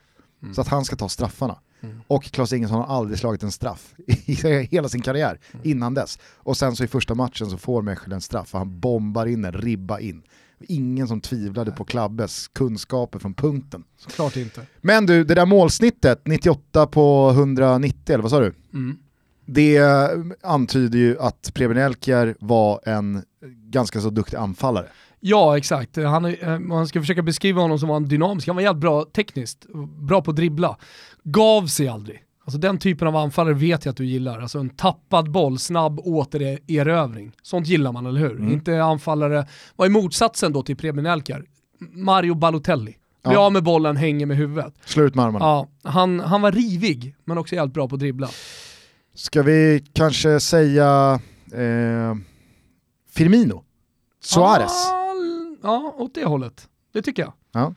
Så att han ska ta straffarna. Och Klas Ingesson har aldrig slagit en straff i hela sin karriär innan dess. Och sen så i första matchen så får Mechelen straff och han bombar in en ribba in. Ingen som tvivlade på Klabbes kunskaper från punkten. Såklart inte. Men du, det där målsnittet, 98 på 190, eller vad sa du? Mm. Det antyder ju att Preben Elkjær var en ganska så duktig anfallare. Ja, exakt. Han, eh, man ska försöka beskriva honom som var en dynamisk. Han var jävligt bra tekniskt, bra på att dribbla. Gav sig aldrig. Alltså den typen av anfallare vet jag att du gillar. Alltså en tappad boll, snabb återerövring. Sånt gillar man, eller hur? Mm. Inte anfallare, vad är motsatsen då till Preben Elkjær? Mario Balotelli. Blir Ja. av med bollen, hänger med huvudet. Slår ut med armarna. Ja, han, han var rivig, men också jävligt bra på att dribbla. Ska vi kanske säga eh, Firmino? Suarez? Ja, ja, åt det hållet. Det tycker jag. Ja.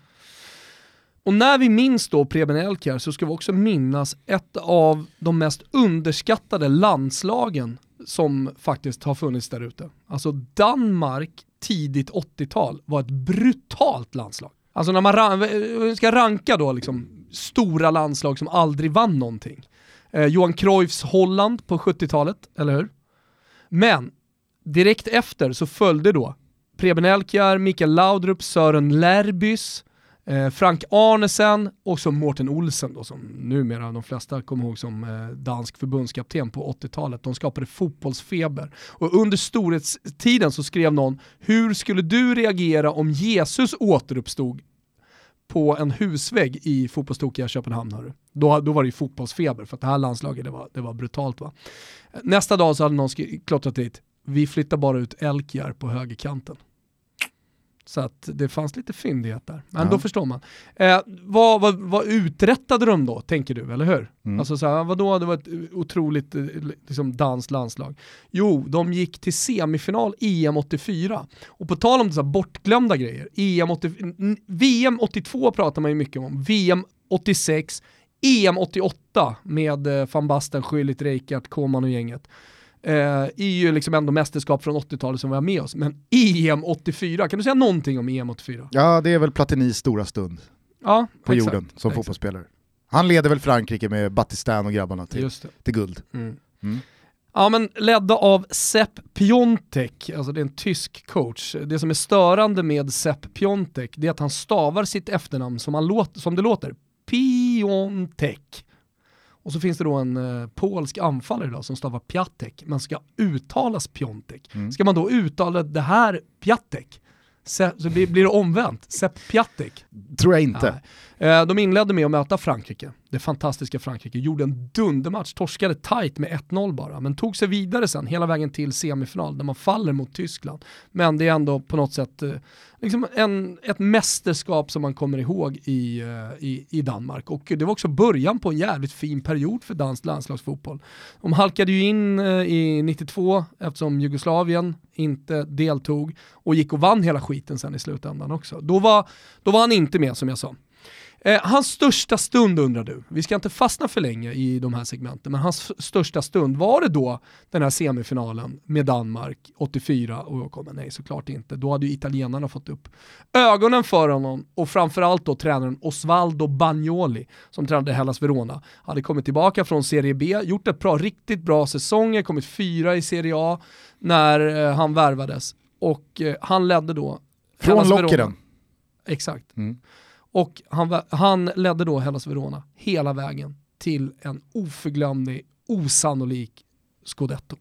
Och när vi minns då Preben Elkjær så ska vi också minnas ett av de mest underskattade landslagen som faktiskt har funnits där ute. Alltså Danmark tidigt 80-tal var ett brutalt landslag. Alltså när man ra- ska ranka då liksom stora landslag som aldrig vann någonting. Eh, Johan Cruyffs Holland på 70-talet, eller hur? Men direkt efter så följde då Preben Elkjær, Mikael Laudrup, Sören Lärbys, eh, Frank Arnesen och så Mårten Olsen då, som numera de flesta kommer ihåg som eh, dansk förbundskapten på 80-talet. De skapade fotbollsfeber. Och under storhetstiden så skrev någon, hur skulle du reagera om Jesus återuppstod på en husvägg i fotbollstokiga Köpenhamn. Hörru. Då, då var det ju fotbollsfeber för att det här landslaget det var, det var brutalt. Va? Nästa dag så hade någon klottrat dit, vi flyttar bara ut Elkjær på högerkanten. Så att det fanns lite fyndighet där. Men Ja. då förstår man. Eh, vad, vad, vad uträttade de då, tänker du, eller hur? Mm. Alltså så här, vadå, det var ett otroligt eh, liksom, danskt landslag. Jo, de gick till semifinal EM 84. Och på tal om så här bortglömda grejer, EM 80, n- VM 82 pratar man ju mycket om, VM 86, EM 88 med eh, van Basten, Schüllit, Reichardt, Koman och gänget. Eh, är ju liksom ändå mästerskap från 80-talet som vi har med oss. Men EM 84, kan du säga någonting om EM 84? Ja, det är väl Platinis stora stund Ja, på exakt, jorden som exakt. fotbollsspelare. Han leder väl Frankrike med Battistan och grabbarna till, till guld. Mm. Mm. Ja men ledda av Sepp Piontek, alltså det är en tysk coach. Det som är störande med Sepp Piontek det är att han stavar sitt efternamn som, han låt, som det låter. Piontek. Och så finns det då en eh, polsk anfallare idag som stavar Piatek, men ska uttalas Piontek. Mm. Ska man då uttala det här Piatek, så blir, blir det omvänt, Sepp Piatek. Tror jag inte. Nej. Eh, de inledde med att möta Frankrike, det fantastiska Frankrike, gjorde en dundermatch, torskade tight med 1-0 bara, men tog sig vidare sen hela vägen till semifinal där man faller mot Tyskland. Men det är ändå på något sätt eh, liksom en, ett mästerskap som man kommer ihåg i, eh, i, i Danmark och det var också början på en jävligt fin period för dansk landslagsfotboll. De halkade ju in eh, i 92 eftersom Jugoslavien inte deltog och gick och vann hela skiten sen i slutändan också. Då var, då var han inte med som jag sa. Eh, hans största stund undrar du, vi ska inte fastna för länge i de här segmenten, men hans största stund, var det då den här semifinalen med Danmark 84? Och jag kommer, nej såklart inte, då hade ju italienarna fått upp ögonen för honom och framförallt då tränaren Osvaldo Bagnoli som tränade Hellas Verona. Hade kommit tillbaka från Serie B, gjort ett bra, riktigt bra säsonger, kommit fyra i Serie A när eh, han värvades och eh, han ledde då Från Lockeren. Exakt. Mm. Och han, han ledde då Hellas Verona hela vägen till en oförglömlig, osannolik scudetto.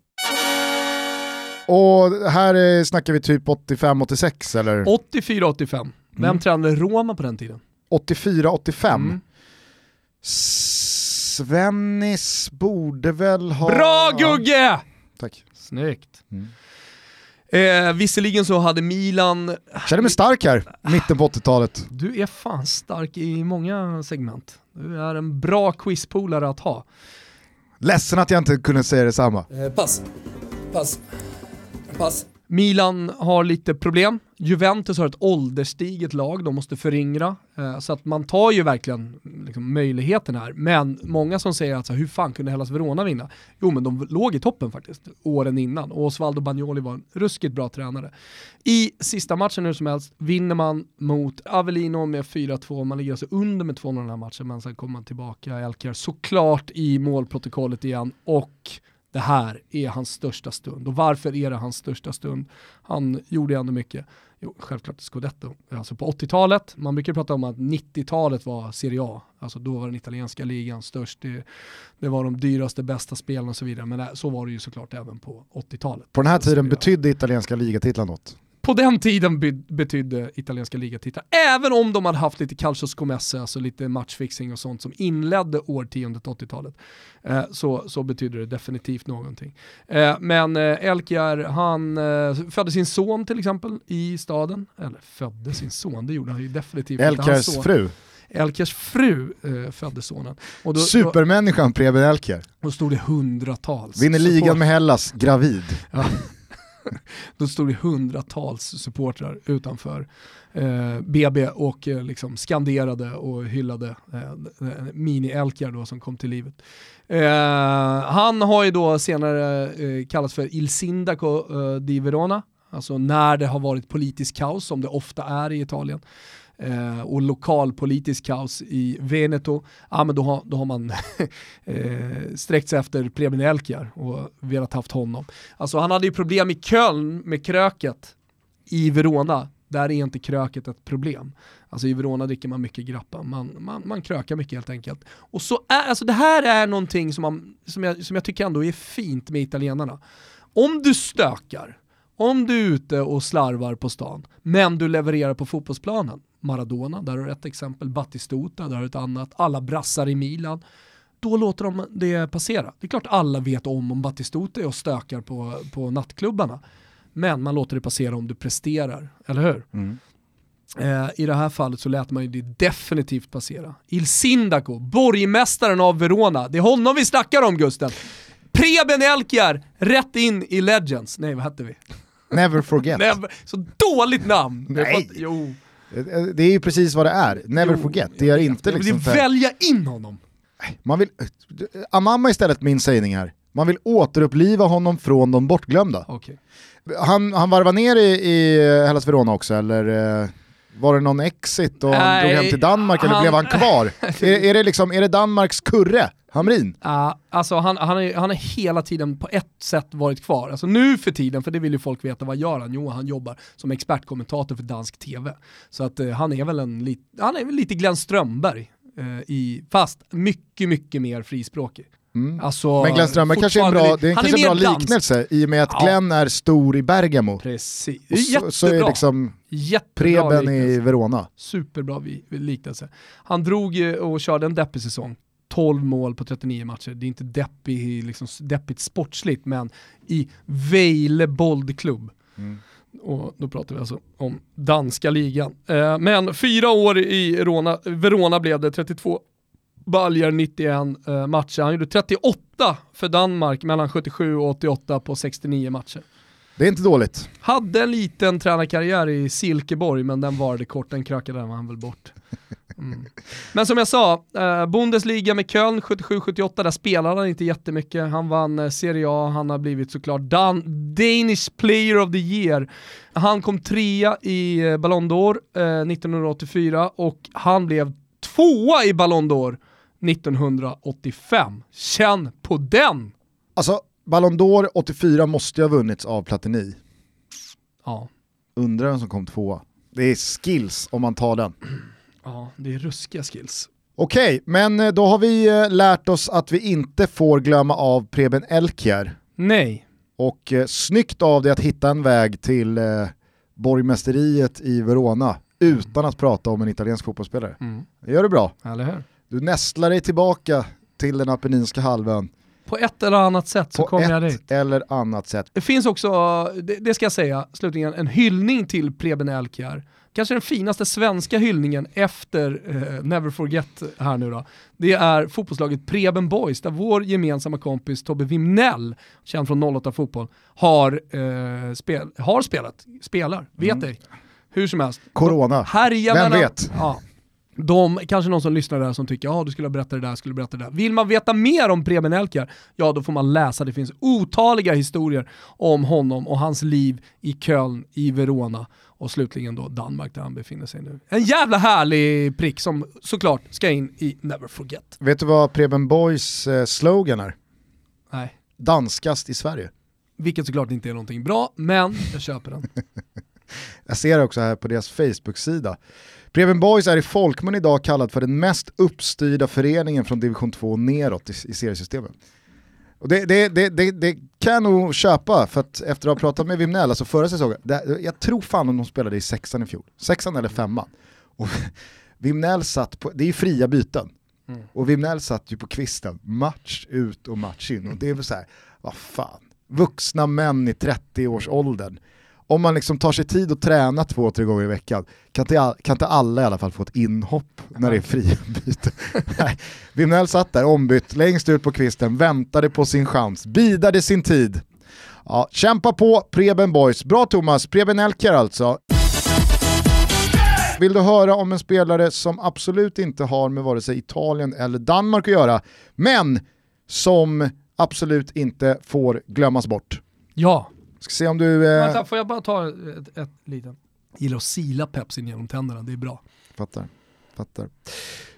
Och här snackar vi typ 85-86 eller? 84-85. Vem Mm. tränade Roma på den tiden? 84-85. Mm. Svennis borde väl ha... Bra Gugge! Tack. Snyggt. Mm. Eh, visserligen så hade Milan, Känner mig stark här, mitten på 80-talet. du är fan stark i många segment. Du är en bra quizpolare att ha. Ledsen att jag inte kunde säga detsamma. Eh, pass. Pass. Pass. Milan har lite problem. Juventus har ett ålderstiget lag, de måste föryngra. Eh, så att man tar ju verkligen liksom, möjligheten här. Men många som säger att så, här, hur fan kunde Hellas Verona vinna? Jo men de låg i toppen faktiskt, åren innan. Och Osvaldo Bagnoli var en ruskigt bra tränare. I sista matchen hur som helst vinner man mot Avellino med 4-2. Man ligger alltså under med 2-0 den här matchen, men sen kommer man tillbaka. Elkar såklart i målprotokollet igen. Och det här är hans största stund. Och varför är det hans största stund? Han gjorde ändå mycket. Jo, självklart Scudetto. Alltså på 80-talet, man brukar prata om att 90-talet var Serie A. Alltså då var den italienska ligan störst. Det, det var de dyraste, bästa spelarna och så vidare. Men så var det ju såklart även på 80-talet. På den här tiden Serie A. betydde italienska ligatitlar något. På den tiden be betydde italienska ligatitlar, även om de hade haft lite calcio scommesse, alltså lite matchfixing och sånt som inledde årtiondet 80-talet, eh, så, så betydde det definitivt någonting. Eh, men eh, Elkjär, han eh, födde sin son till exempel i staden, eller födde sin son, det gjorde han ju definitivt inte. Elkers son- fru. Elkers fru eh, födde sonen. Och då, Supermänniskan Preben Elker. då stod det hundratals. Vinner ligan med Hellas, gravid. Ja. Då stod det hundratals supportrar utanför eh, BB och eh, liksom skanderade och hyllade eh, eh mini-Elkar då som kom till livet. Eh, han har ju då senare eh, kallats för Il Sindaco eh, di Verona, alltså när det har varit politisk kaos som det ofta är i Italien. Eh, och lokalpolitisk kaos i Veneto, ja, men då, har, då har man eh, sträckt sig efter Preben Elkjar och velat haft honom. Alltså han hade ju problem i Köln med kröket i Verona. Där är inte kröket ett problem. Alltså i Verona dricker man mycket grappa, man, man, man krökar mycket helt enkelt. Och så är, alltså det här är någonting som, man, som, jag, som jag tycker ändå är fint med italienarna. Om du stökar, om du är ute och slarvar på stan, men du levererar på fotbollsplanen, Maradona, där har du ett exempel, Battistuta, där har du ett annat, alla brassar i Milan, då låter de det passera. Det är klart alla vet om om Battistuta är och stökar på, på nattklubbarna, men man låter det passera om du presterar, eller hur? Mm. Eh, I det här fallet så lät man ju det definitivt passera. Il Sindaco, borgmästaren av Verona, det är honom vi snackar om Gusten. Preben Elkjär, rätt in i Legends. Nej, vad hette vi? Never forget. Nej, så dåligt namn! Nej. för att- Jo. Det är ju precis vad det är. Never Jo, forget. Det är inte Jag vill liksom så här- välja in honom. Man vill, anamma istället min sägning här. Man vill återuppliva honom från de bortglömda. Okej. Han, han varvade ner i, i Hellas Verona också, eller eh, var det någon exit och han Nej, drog hem till Danmark, eller han- blev han kvar? är, är, det liksom, är det Danmarks kurre, Hamrin? Ja, alltså han, han, är, han har hela tiden på ett sätt varit kvar. Alltså nu för tiden, för det vill ju folk veta, vad gör han? Jo, han jobbar som expertkommentator för dansk tv. Så att eh, han är väl en lit, han är väl lite Glenn Strömberg eh, i, fast mycket, mycket mer frispråkig. Mm. Alltså, Men Glenn Strömberg kanske är en bra, det är kanske en bra liknelse i och med att Ja. Glenn är stor i Bergamo. Precis, Och är så, jättebra. så är liksom Jättebra Preben i liknelse. Verona. Superbra liknelse. Han drog och körde en deppig säsong. 12 mål på 39 matcher. Det är inte deppig, liksom, deppigt sportsligt, men i Vejle boldklubb. Mm. Och då pratar vi alltså om danska ligan. Eh, men fyra år i Verona, Verona blev det, 32 baljer, 91 eh, matcher. Han gjorde 38 för Danmark mellan 77 och 88 på 69 matcher. Det är inte dåligt. Hade en liten tränarkarriär i Silkeborg, men den varade kort, den krökade han väl bort. Mm. Men som jag sa, eh, Bundesliga med Köln 77-78, där spelade han inte jättemycket. Han vann eh, Serie A, han har blivit såklart Dan Danish Player of the Year. Han kom trea i eh, Ballon d'Or eh, 1984 och han blev tvåa i Ballon d'Or 1985. Känn på den! Alltså, Ballon d'Or 84 måste ju ha vunnits av Platini. Ja. Undrar vem som kom tvåa. Det är skills om man tar den. Ja, det är ruskiga skills. Okej, men eh, då har vi eh, lärt oss att vi inte får glömma av Preben Elkjær. Nej. Och eh, snyggt av dig att hitta en väg till eh, borgmästeriet i Verona utan att prata om en italiensk fotbollsspelare. Mm. Det gör du bra. Eller hur? Du nästlar dig tillbaka till den apenninska halvön På ett eller annat sätt så kommer jag ett dit. eller annat sätt. Det finns också, det, det ska jag säga, slutligen en hyllning till Preben Elkjær. Kanske den finaste svenska hyllningen efter eh, Never Forget här nu då. Det är fotbollslaget Preben Boys där vår gemensamma kompis Tobbe Wimnell, känd från 08 Fotboll, har, eh, spel, har spelat, spelar, vet ej. Hur som helst. Corona. Härja Vem vet? Ja. De, kanske någon som lyssnar där som tycker ja du skulle berätta det där, skulle berätta det där. Vill man veta mer om Preben Elkjær, ja då får man läsa. Det finns otaliga historier om honom och hans liv i Köln, i Verona och slutligen då Danmark där han befinner sig nu. En jävla härlig prick som såklart ska in i Never Forget. Vet du vad Preben Boys eh, slogan är? Nej, Danskast i Sverige. vilket såklart inte är någonting bra, men jag köper den. Jag ser det också här på deras Facebook-sida. Preben Boys är i folkmun idag kallad för den mest uppstyrda föreningen från division 2 och neråt i, i seriesystemet. Och det, det, det, det, kan jag nog köpa, för att efter att ha pratat med Wimnell, alltså förra säsongen, jag tror fan om de spelade i sexan i fjol. Sexan eller femman. Och Wimnell satt på, det är ju fria byten. Mm. Och Wimnell satt ju på kvisten, match ut och match in. Och det är väl så här, vad fan, vuxna män i 30-årsåldern. Om man liksom tar sig tid att träna två, tre gånger i veckan, kan inte, kan inte alla i alla fall få ett inhopp när det är? Nej, Wimnell satt där ombytt, längst ut på kvisten, väntade på sin chans, bidade sin tid. Ja, kämpa på Preben Boys. Bra Thomas, Preben Elkjær alltså. Vill du höra om en spelare som absolut inte har med vare sig Italien eller Danmark att göra, men som absolut inte får glömmas bort? Ja, Ska se om du... Eh, vänta får jag bara ta ett, ett litet? Gillar att sila pepsin genom tänderna, det är bra. Fattar. Fattar.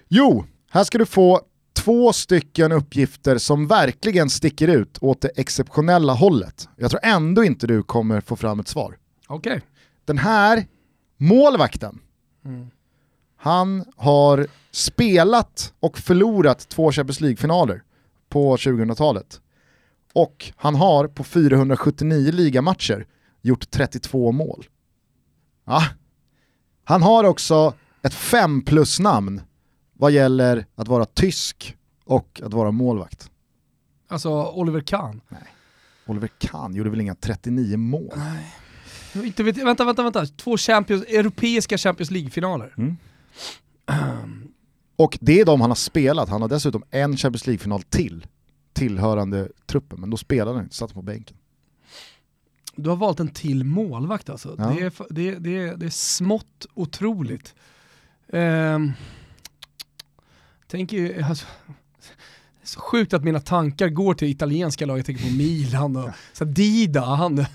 Jo, här ska du få två stycken uppgifter som verkligen sticker ut åt det exceptionella hållet. Jag tror ändå inte du kommer få fram ett svar. Okej. Den här målvakten, Mm. han har spelat och förlorat två Champions League-finaler på 2000-talet. Och han har på 479 ligamatcher gjort 32 mål. Ja. Han har också ett 5 plus namn vad gäller att vara tysk och att vara målvakt. Alltså Oliver Kahn. Oliver Kahn gjorde väl inga 39 mål? Inte vet, vänta, vänta, vänta. Två Champions, europeiska Champions League-finaler. Mm. Och det är de han har spelat, han har dessutom en Champions League-final till tillhörande truppen, men då spelade han inte, satt på bänken. Du har valt en till målvakt alltså. Ja. Det, är, det, är- det, är, det är smått otroligt. Um, tänker, alltså, det är så sjukt att mina tankar går till italienska lag, jag tänker på Milan och så Dida. Han,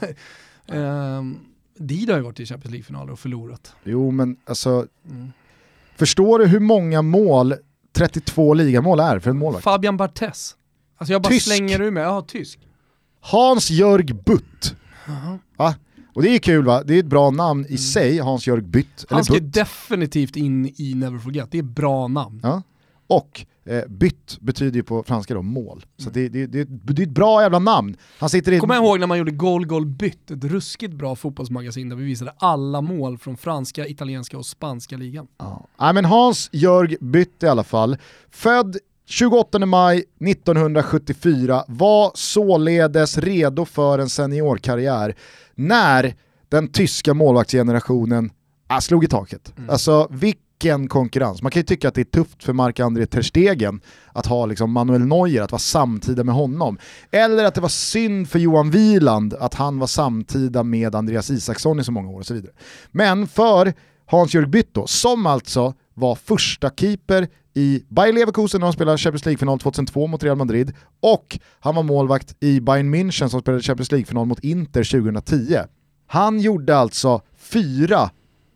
Ehm, Dida har ju varit i Champions League-finaler och förlorat. Jo men alltså, Mm. förstår du hur många mål 32 ligamål är för en målvakt? Fabian Barthez. Alltså jag bara Tysk. slänger ur mig, ja tysk. Hans-Jörg Butt. Va? Och det är kul va, det är ett bra namn i sig, Hans-Jörg Butt. Han ska Butt. definitivt in i Never Forget, det är bra namn. Ja. Och eh, bytt betyder ju på franska då mål. Så det, det, det, det är ett bra jävla namn. Han sitter i... Kommer jag ihåg när man gjorde Gol Gol Bytt, ett ruskigt bra fotbollsmagasin där vi visade alla mål från franska, italienska och spanska ligan. Ja. Nej, men Hans Jörg Bytt i alla fall. Född 28 maj 1974 var således redo för en seniorkarriär när den tyska målvaktsgenerationen ah, slog i taket. Mm. Alltså vilken konkurrens. Man kan ju tycka att det är tufft för Marc-André Ter Stegen att ha liksom Manuel Neuer, att vara samtida med honom. Eller att det var synd för Johan Wieland att han var samtida med Andreas Isaksson i så många år och så vidare. Men för Hans-Jörg Bytto, som alltså var första keeper i Bayer Leverkusen när de spelade Champions League-final 2002 mot Real Madrid och han var målvakt i Bayern München som spelade Champions League-final mot Inter 2010. Han gjorde alltså fyra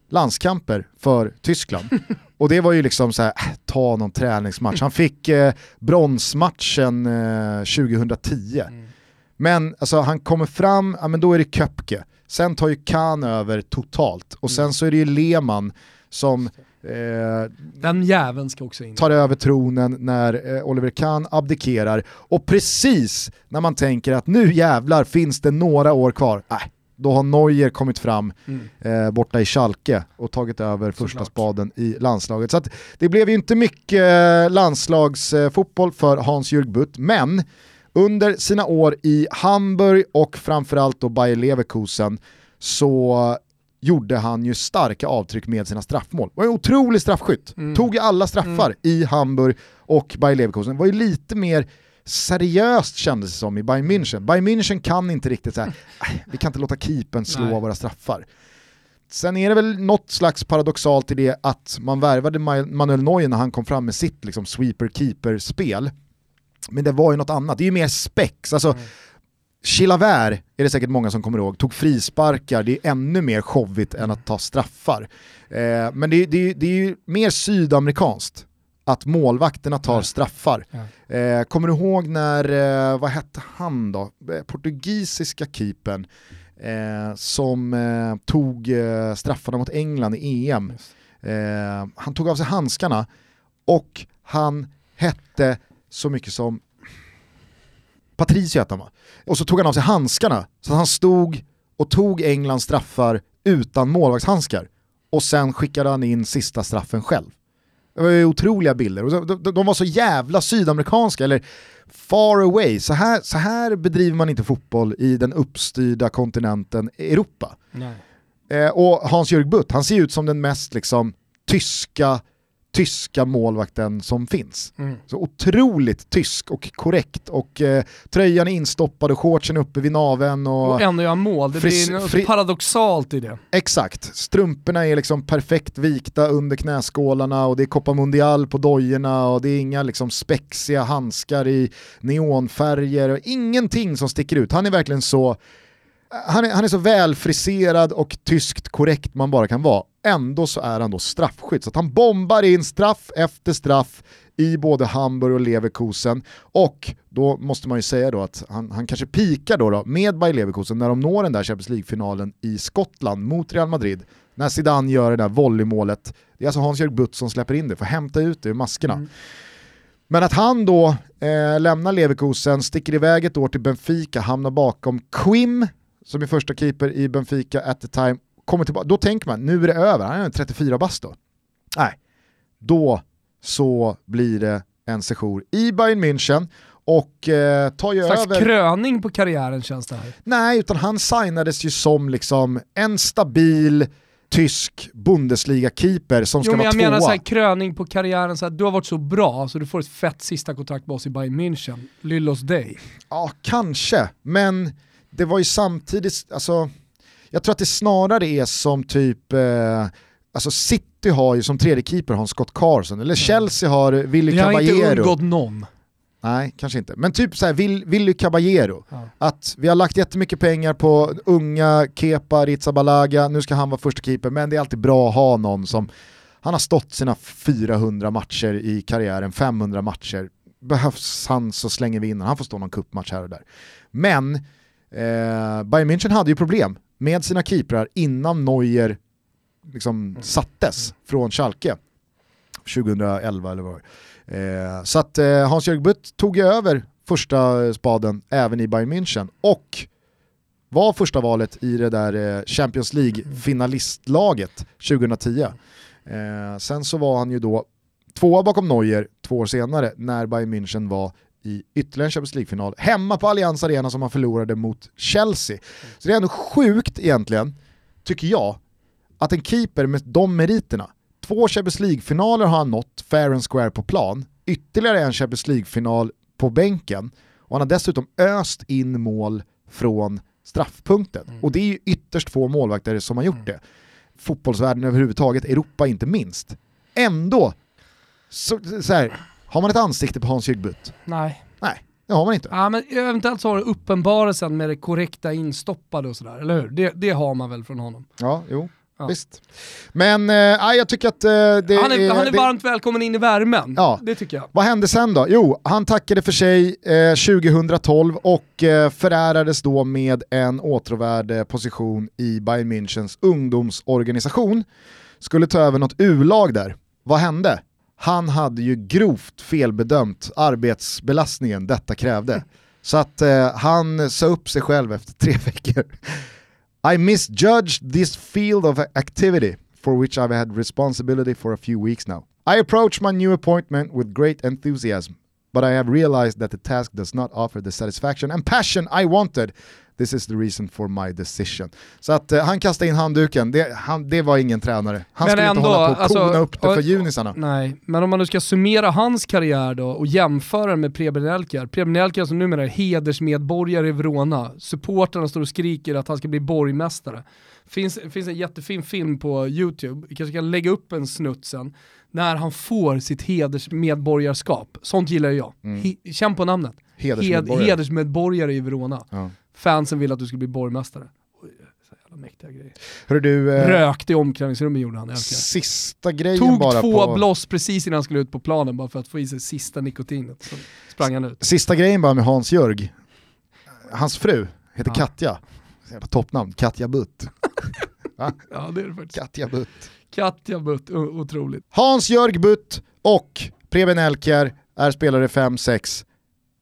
landskamper för Tyskland. Och det var ju liksom så här, äh, ta någon träningsmatch. Han fick eh, bronsmatchen eh, 2010. Mm. Men alltså, han kommer fram, ja, men då är det Köpke. Sen tar ju Kahn över totalt. Och sen mm. så är det ju Lehmann som Eh, Den jäveln ska också in. Tar över tronen när eh, Oliver Kahn abdikerar. Och precis när man tänker att nu jävlar finns det några år kvar, äh, då har Neuer kommit fram mm. eh, borta i Schalke och tagit över första spaden i landslaget. Så det blev ju inte mycket eh, landslagsfotboll för Hans-Jürg Butt, men under sina år i Hamburg och framförallt då Bayer Leverkusen så gjorde han ju starka avtryck med sina straffmål. Var en otrolig straffskytt. Mm. Tog alla straffar mm. i Hamburg och Bayer Leverkusen. Var ju lite mer seriöst kändes det som i Bayern München. Bayern München kan inte riktigt säga, vi kan inte låta keepern slå Nej. våra straffar. Sen är det väl något slags paradoxalt i det att man värvade Manuel Neuer när han kom fram med sitt liksom, sweeper-keeper-spel. Men det var ju något annat, det är ju mer spex. Alltså, mm Chilavert är det säkert många som kommer ihåg, tog frisparkar, det är ännu mer showigt än att ta straffar. Eh, men det, det, det är ju mer sydamerikanskt att målvakterna tar straffar. Ja. Eh, kommer du ihåg när, eh, vad hette han då, eh, portugisiska keepern eh, som eh, tog straffarna mot England i EM. han tog av sig handskarna och han hette så mycket som Patricio hette han va? Och så tog han av sig handskarna, så han stod och tog Englands straffar utan målvaktshandskar. Och sen skickade han in sista straffen själv. Det var ju otroliga bilder, och de var så jävla sydamerikanska, eller far away. Så här, så här bedriver man inte fotboll i den uppstyrda kontinenten Europa. Eh, och Hans-Jörg Butt, han ser ut som den mest liksom, tyska tyska målvakten som finns. Mm. Så otroligt tysk och korrekt och eh, tröjan är instoppad och shortsen uppe vid naven. Och, och ändå gör mål, det blir något fri... paradoxalt i det. Exakt, strumporna är liksom perfekt vikta under knäskålarna och det är Copa Mundial på dojorna och det är inga liksom spexiga handskar i neonfärger och ingenting som sticker ut. Han är verkligen så han är, han är så välfriserad och tyskt korrekt man bara kan vara. Ändå så är han då straffskytt. Så han bombar in straff efter straff i både Hamburg och Leverkusen. Och då måste man ju säga då att han, han kanske pikar då, då med Bayer Leverkusen när de når den där Champions League-finalen i Skottland mot Real Madrid. När Zidane gör det där volleymålet. Det är alltså Hans-Jörg Butt som släpper in det, för att hämta ut det ur maskerna. Mm. Men att han då eh, lämnar Leverkusen, sticker iväg ett år till Benfica, hamnar bakom Quim, som är första keeper i Benfica at the time, kommer tillbaka, då tänker man nu är det över, han är 34 bast då. Nej, då så blir det en session i Bayern München och eh, tar ju Slags över... kröning på karriären känns det här. Nej, utan han signades ju som liksom en stabil tysk Bundesliga-keeper som ska jo, vara tvåa. Jag menar så här, kröning på karriären, så här, du har varit så bra så du får ett fett sista kontrakt med oss i Bayern München. Lyllos dig. Ja, kanske, men det var ju samtidigt, alltså, jag tror att det snarare är som typ, eh, alltså City har ju som tredje keeper har Scott Carson, eller Chelsea har Willy Caballero. Det har inte undgått någon. Nej, kanske inte. Men typ såhär, Willy Caballero. Ja. Att vi har lagt jättemycket pengar på unga Kepa Ritzabalaga, nu ska han vara första keeper, men det är alltid bra att ha någon som, han har stått sina 400 matcher i karriären, 500 matcher. Behövs han så slänger vi in han får stå någon kuppmatch här och där. Men Eh, Bayern München hade ju problem med sina keeprar innan Neuer liksom mm. sattes mm. från Schalke 2011 eller vad Eh, så att eh, Hans-Jörg Butt tog över första spaden även i Bayern München och var första valet i det där eh, Champions League-finalistlaget 2010. Eh, sen så var han ju då tvåa bakom Neuer två år senare när Bayern München var i ytterligare en Champions League-final hemma på Allianz Arena som han förlorade mot Chelsea. Så det är ändå sjukt egentligen, tycker jag, att en keeper med de meriterna, två Champions League-finaler har han nått fair and square på plan, ytterligare en Champions League-final på bänken och han har dessutom öst in mål från straffpunkten. Mm. Och det är ju ytterst få målvakter som har gjort mm. det. Fotbollsvärlden överhuvudtaget, Europa inte minst. Ändå, så, så här, har man ett ansikte på Hans Jygbutt? Nej. Nej, det har man inte. Ja, men eventuellt så har du uppenbarelsen med det korrekta instoppade och sådär, eller hur? Det, det har man väl från honom? Ja, jo. Ja. Visst. Men äh, jag tycker att äh, det Han är, han är det... varmt välkommen in i värmen, ja. det tycker jag. Vad hände sen då? Jo, han tackade för sig eh, 2012 och eh, förärades då med en åtråvärd position i Bayern Münchens ungdomsorganisation. Skulle ta över något U-lag där. Vad hände? Han hade ju grovt felbedömt arbetsbelastningen detta krävde. Så att eh, han sa upp sig själv efter tre veckor. I misjudged this field of activity for which I've had responsibility for a few weeks now. I approach my new appointment with great enthusiasm, but I have realized that the task does not offer the satisfaction and passion I wanted This is the reason for my decision. Så att uh, han kastade in handduken, det, han, det var ingen tränare. Han men skulle ändå, inte hålla på och alltså, kona upp det för junisarna. Nej, men om man nu ska summera hans karriär då och jämföra den med Preben Elkar. Preben Elkar som numera är hedersmedborgare i Verona. Supporterna står och skriker att han ska bli borgmästare. Finns, finns en jättefin film på YouTube, vi kanske kan lägga upp en snutt sen, när han får sitt hedersmedborgarskap. Sånt gillar jag. Mm. He, känn på namnet. Hedersmedborgare. Hed, hedersmedborgare i Verona. Ja fansen vill att du ska bli borgmästare. så jävla mäktiga grejer. Hör du, eh, Rökte i omklädningsrummet gjorde han. Sista grejen Tog bara två på... bloss precis innan han skulle ut på planen bara för att få i sig sista nikotinet. Så sprang han ut. Sista grejen bara med Hans Jörg. Hans fru heter ja. Katja. Jävla toppnamn, Katja Butt. ja det är det faktiskt. Katja Butt. Katja Butt, otroligt. Hans Jörg Butt och Preben Elkjær är spelare 5-6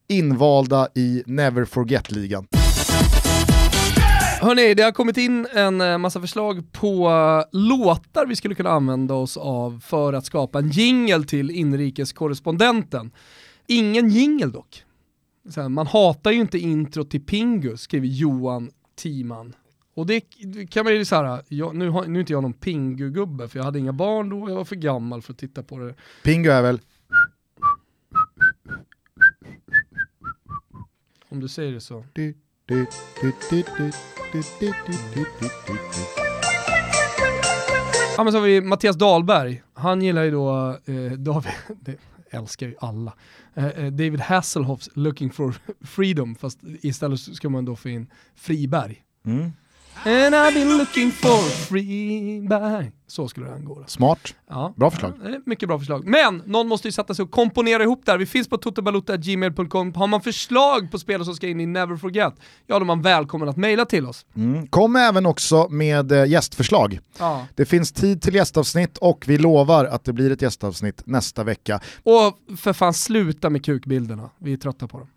invalda i Never Forget-ligan. Hörni, det har kommit in en eh, massa förslag på eh, låtar vi skulle kunna använda oss av för att skapa en jingel till inrikeskorrespondenten. Ingen jingel dock. man hatar ju inte intro till Pingu, skriver Johan Timan. Och det kan man ju säga, jag, nu, nu är inte jag någon Pingu-gubbe för jag hade inga barn då, jag var för gammal för att titta på det. Pingu är väl? Om du säger det så. Ja men så har vi Mattias Dahlberg, han gillar ju då, eh, David, det älskar ju alla, eh, eh, David Hasselhoffs Looking for Freedom, fast istället ska man då få in Friberg. Mm. And I've been looking for Friberg. Så skulle den gå. Smart. Ja. Bra förslag. Ja, mycket bra förslag. Men någon måste ju sätta sig och komponera ihop det här. Vi finns på totobalutta.gmail.com. Har man förslag på spel som ska in i Never Forget, ja då är man välkommen att mejla till oss. Mm. Kom även också med äh, gästförslag. Ja. Det finns tid till gästavsnitt och vi lovar att det blir ett gästavsnitt nästa vecka. Och för fan sluta med kukbilderna, vi är trötta på dem.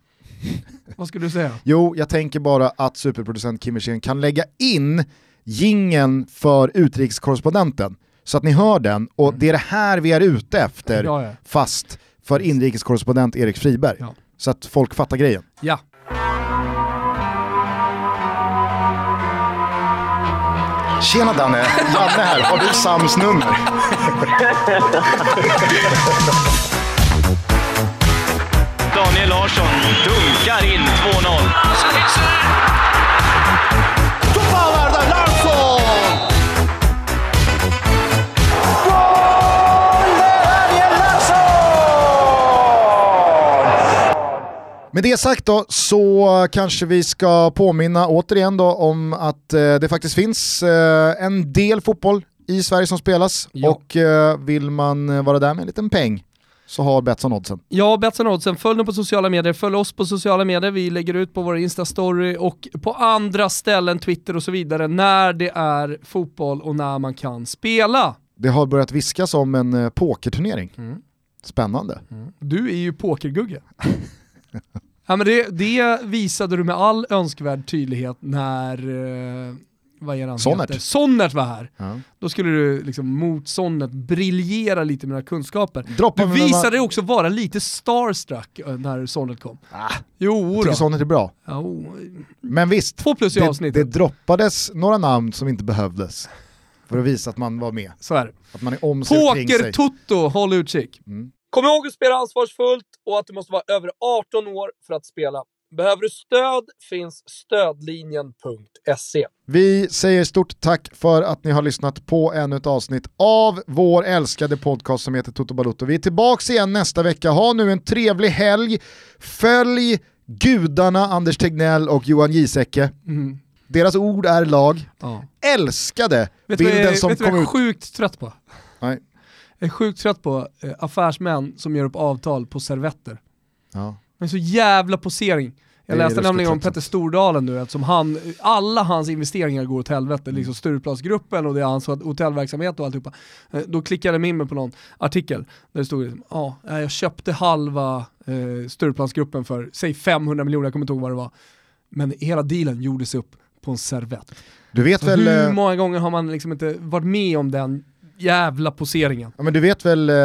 Vad skulle du säga? Jo, jag tänker bara att superproducent Kim kan lägga in gingen för utrikeskorrespondenten så att ni hör den och mm. det är det här vi är ute efter ja, ja. fast för inrikeskorrespondent Erik Friberg. Ja. Så att folk fattar grejen. Ja. Tjena Danne, Janne här. Har du Sams nummer? Larsson dunkar in 2-0. Med det sagt då så kanske vi ska påminna återigen då om att eh, det faktiskt finns eh, en del fotboll i Sverige som spelas ja. och eh, vill man vara där med en liten peng så har Betsson oddsen. Ja, Betsson oddsen. Följ dem på sociala medier, följ oss på sociala medier, vi lägger ut på vår Insta-story och på andra ställen, Twitter och så vidare, när det är fotboll och när man kan spela. Det har börjat viskas om en eh, pokerturnering. Mm. Spännande. Du är ju pokergugge. ja, men det, det visade du med all önskvärd tydlighet när eh, vad är han Sonnert. heter? Sonnert var här. Ja. Då skulle du liksom mot Sonnert briljera lite med dina kunskaper. Droppa Du visade dig också vara lite starstruck eh, när Sonnert kom. Ah, Jo jag då. tycker sånt är bra. Jo. Men visst, Två plus i det, avsnittet. det droppades några namn som inte behövdes. För att visa att man var med. Så är det. Att man är om. Poker-toto, håll utkik. Mm. Kom ihåg att spela ansvarsfullt och att du måste vara över 18 år för att spela. Behöver du stöd finns stödlinjen.se. Vi säger stort tack för att ni har lyssnat på ännu ett avsnitt av vår älskade podcast som heter Toto Balotto. Vi är tillbaka igen nästa vecka. Ha nu en trevlig helg. Följ gudarna Anders Tegnell och Johan Giesecke. Mm. Deras ord är lag. Ja. Älskade Vet bilden jag, som vet kom jag är ut. sjukt trött på? Nej. Jag är sjukt trött på eh, affärsmän som gör upp avtal på servetter. Ja. Är så jävla posering. Jag läste nämligen om. Petter Stordalen nu, eftersom han, alla hans investeringar går åt helvete, liksom Stureplansgruppen och det är hans hotellverksamhet och alltihopa. Eh, Då klickade jag in mig på någon artikel där det stod liksom, ja, eh, jag köpte halva eh, Stureplansgruppen för, säg 500 miljoner, jag kommer inte ihåg vad det var. Men hela dealen gjordes upp på en servett. Du vet Så väl... hur eh, många gånger har man liksom inte varit med om den jävla poseringen? Ja, men du vet väl eh,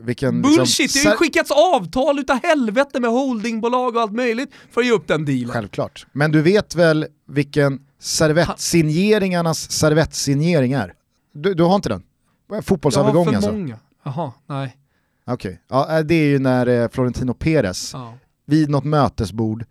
vilken... liksom, Bullshit, det har ju skickats avtal utav helvete med holdingbolag och allt möjligt för att ge upp den dealen. Självklart. Men du vet väl vilken servettsigneringarnas servettsignering är? Du, du har inte den? Jag har Fotbollsövergång för alltså? många. Jaha, nej. Okej, ja, äh, det är ju när eh, Florentino Perez Ja. vid något mötesbord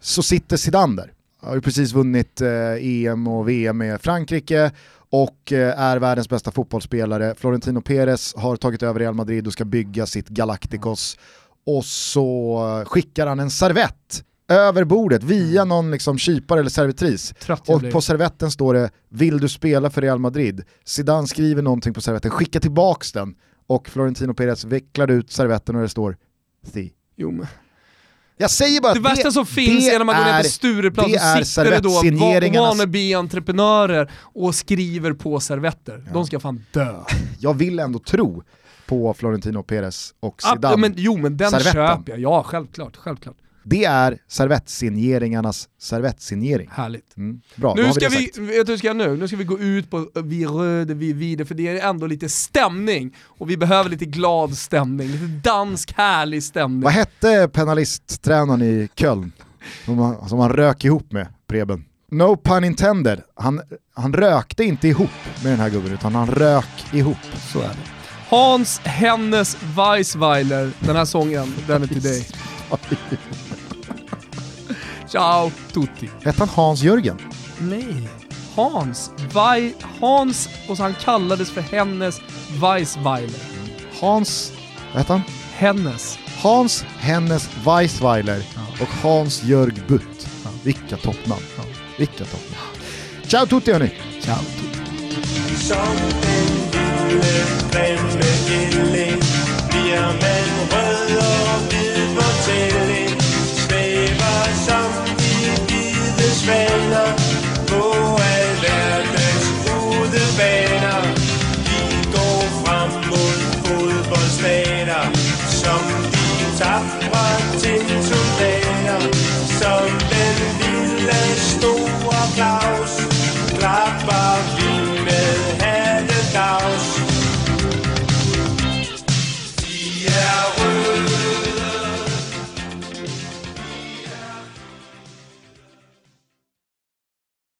så sitter Zidane där. Har ju precis vunnit eh, EM och VM med Frankrike och eh, är världens bästa fotbollsspelare. Florentino Perez har tagit över Real Madrid och ska bygga sitt Galacticos. Och så skickar han en servett över bordet via någon liksom kypare eller servitris. Och på servetten står det “Vill du spela för Real Madrid?” Zidane skriver någonting på servetten, skickar tillbaks den och Florentino Perez vecklar ut servetten och det står “Si”. Jo, men. Jag säger bara Det att värsta som finns det är när man går ner på Stureplan det så sitter det då wannabe-entreprenörer och skriver på servetter. De ska fan dö. Jag vill ändå tro på Florentino Perez och Ah, Zidane. ja, men, jo men den Servetten. köper jag, ja självklart, självklart. Det är servettsigneringarnas servettsignering. Härligt. Mm. Bra, Nu ska vi, vet du ska nu? Nu ska vi gå ut på Vi röde, vi vide, för det är ändå lite stämning. Och vi behöver lite glad stämning, lite dansk härlig stämning. Vad hette penalisttränaren i Köln som han, som han rök ihop med, Preben? No pun intended, han, han rökte inte ihop med den här gubben utan han rök ihop. Så är det. Hans Hennes Weissweiler, den här sången, den är till dig. Ciao tutti. Hette han Hans Jörgen? Nej. Hans. Vai, Hans, och så han kallades för Hennes Weissweiler. Hans, vad hette han? Hennes. Hans Hennes Weissweiler och Hans Jörg Butt. Vilka toppnamn. Vilka toppnamn. Ciao tutti hörni! Ciao tutti. Som en trailer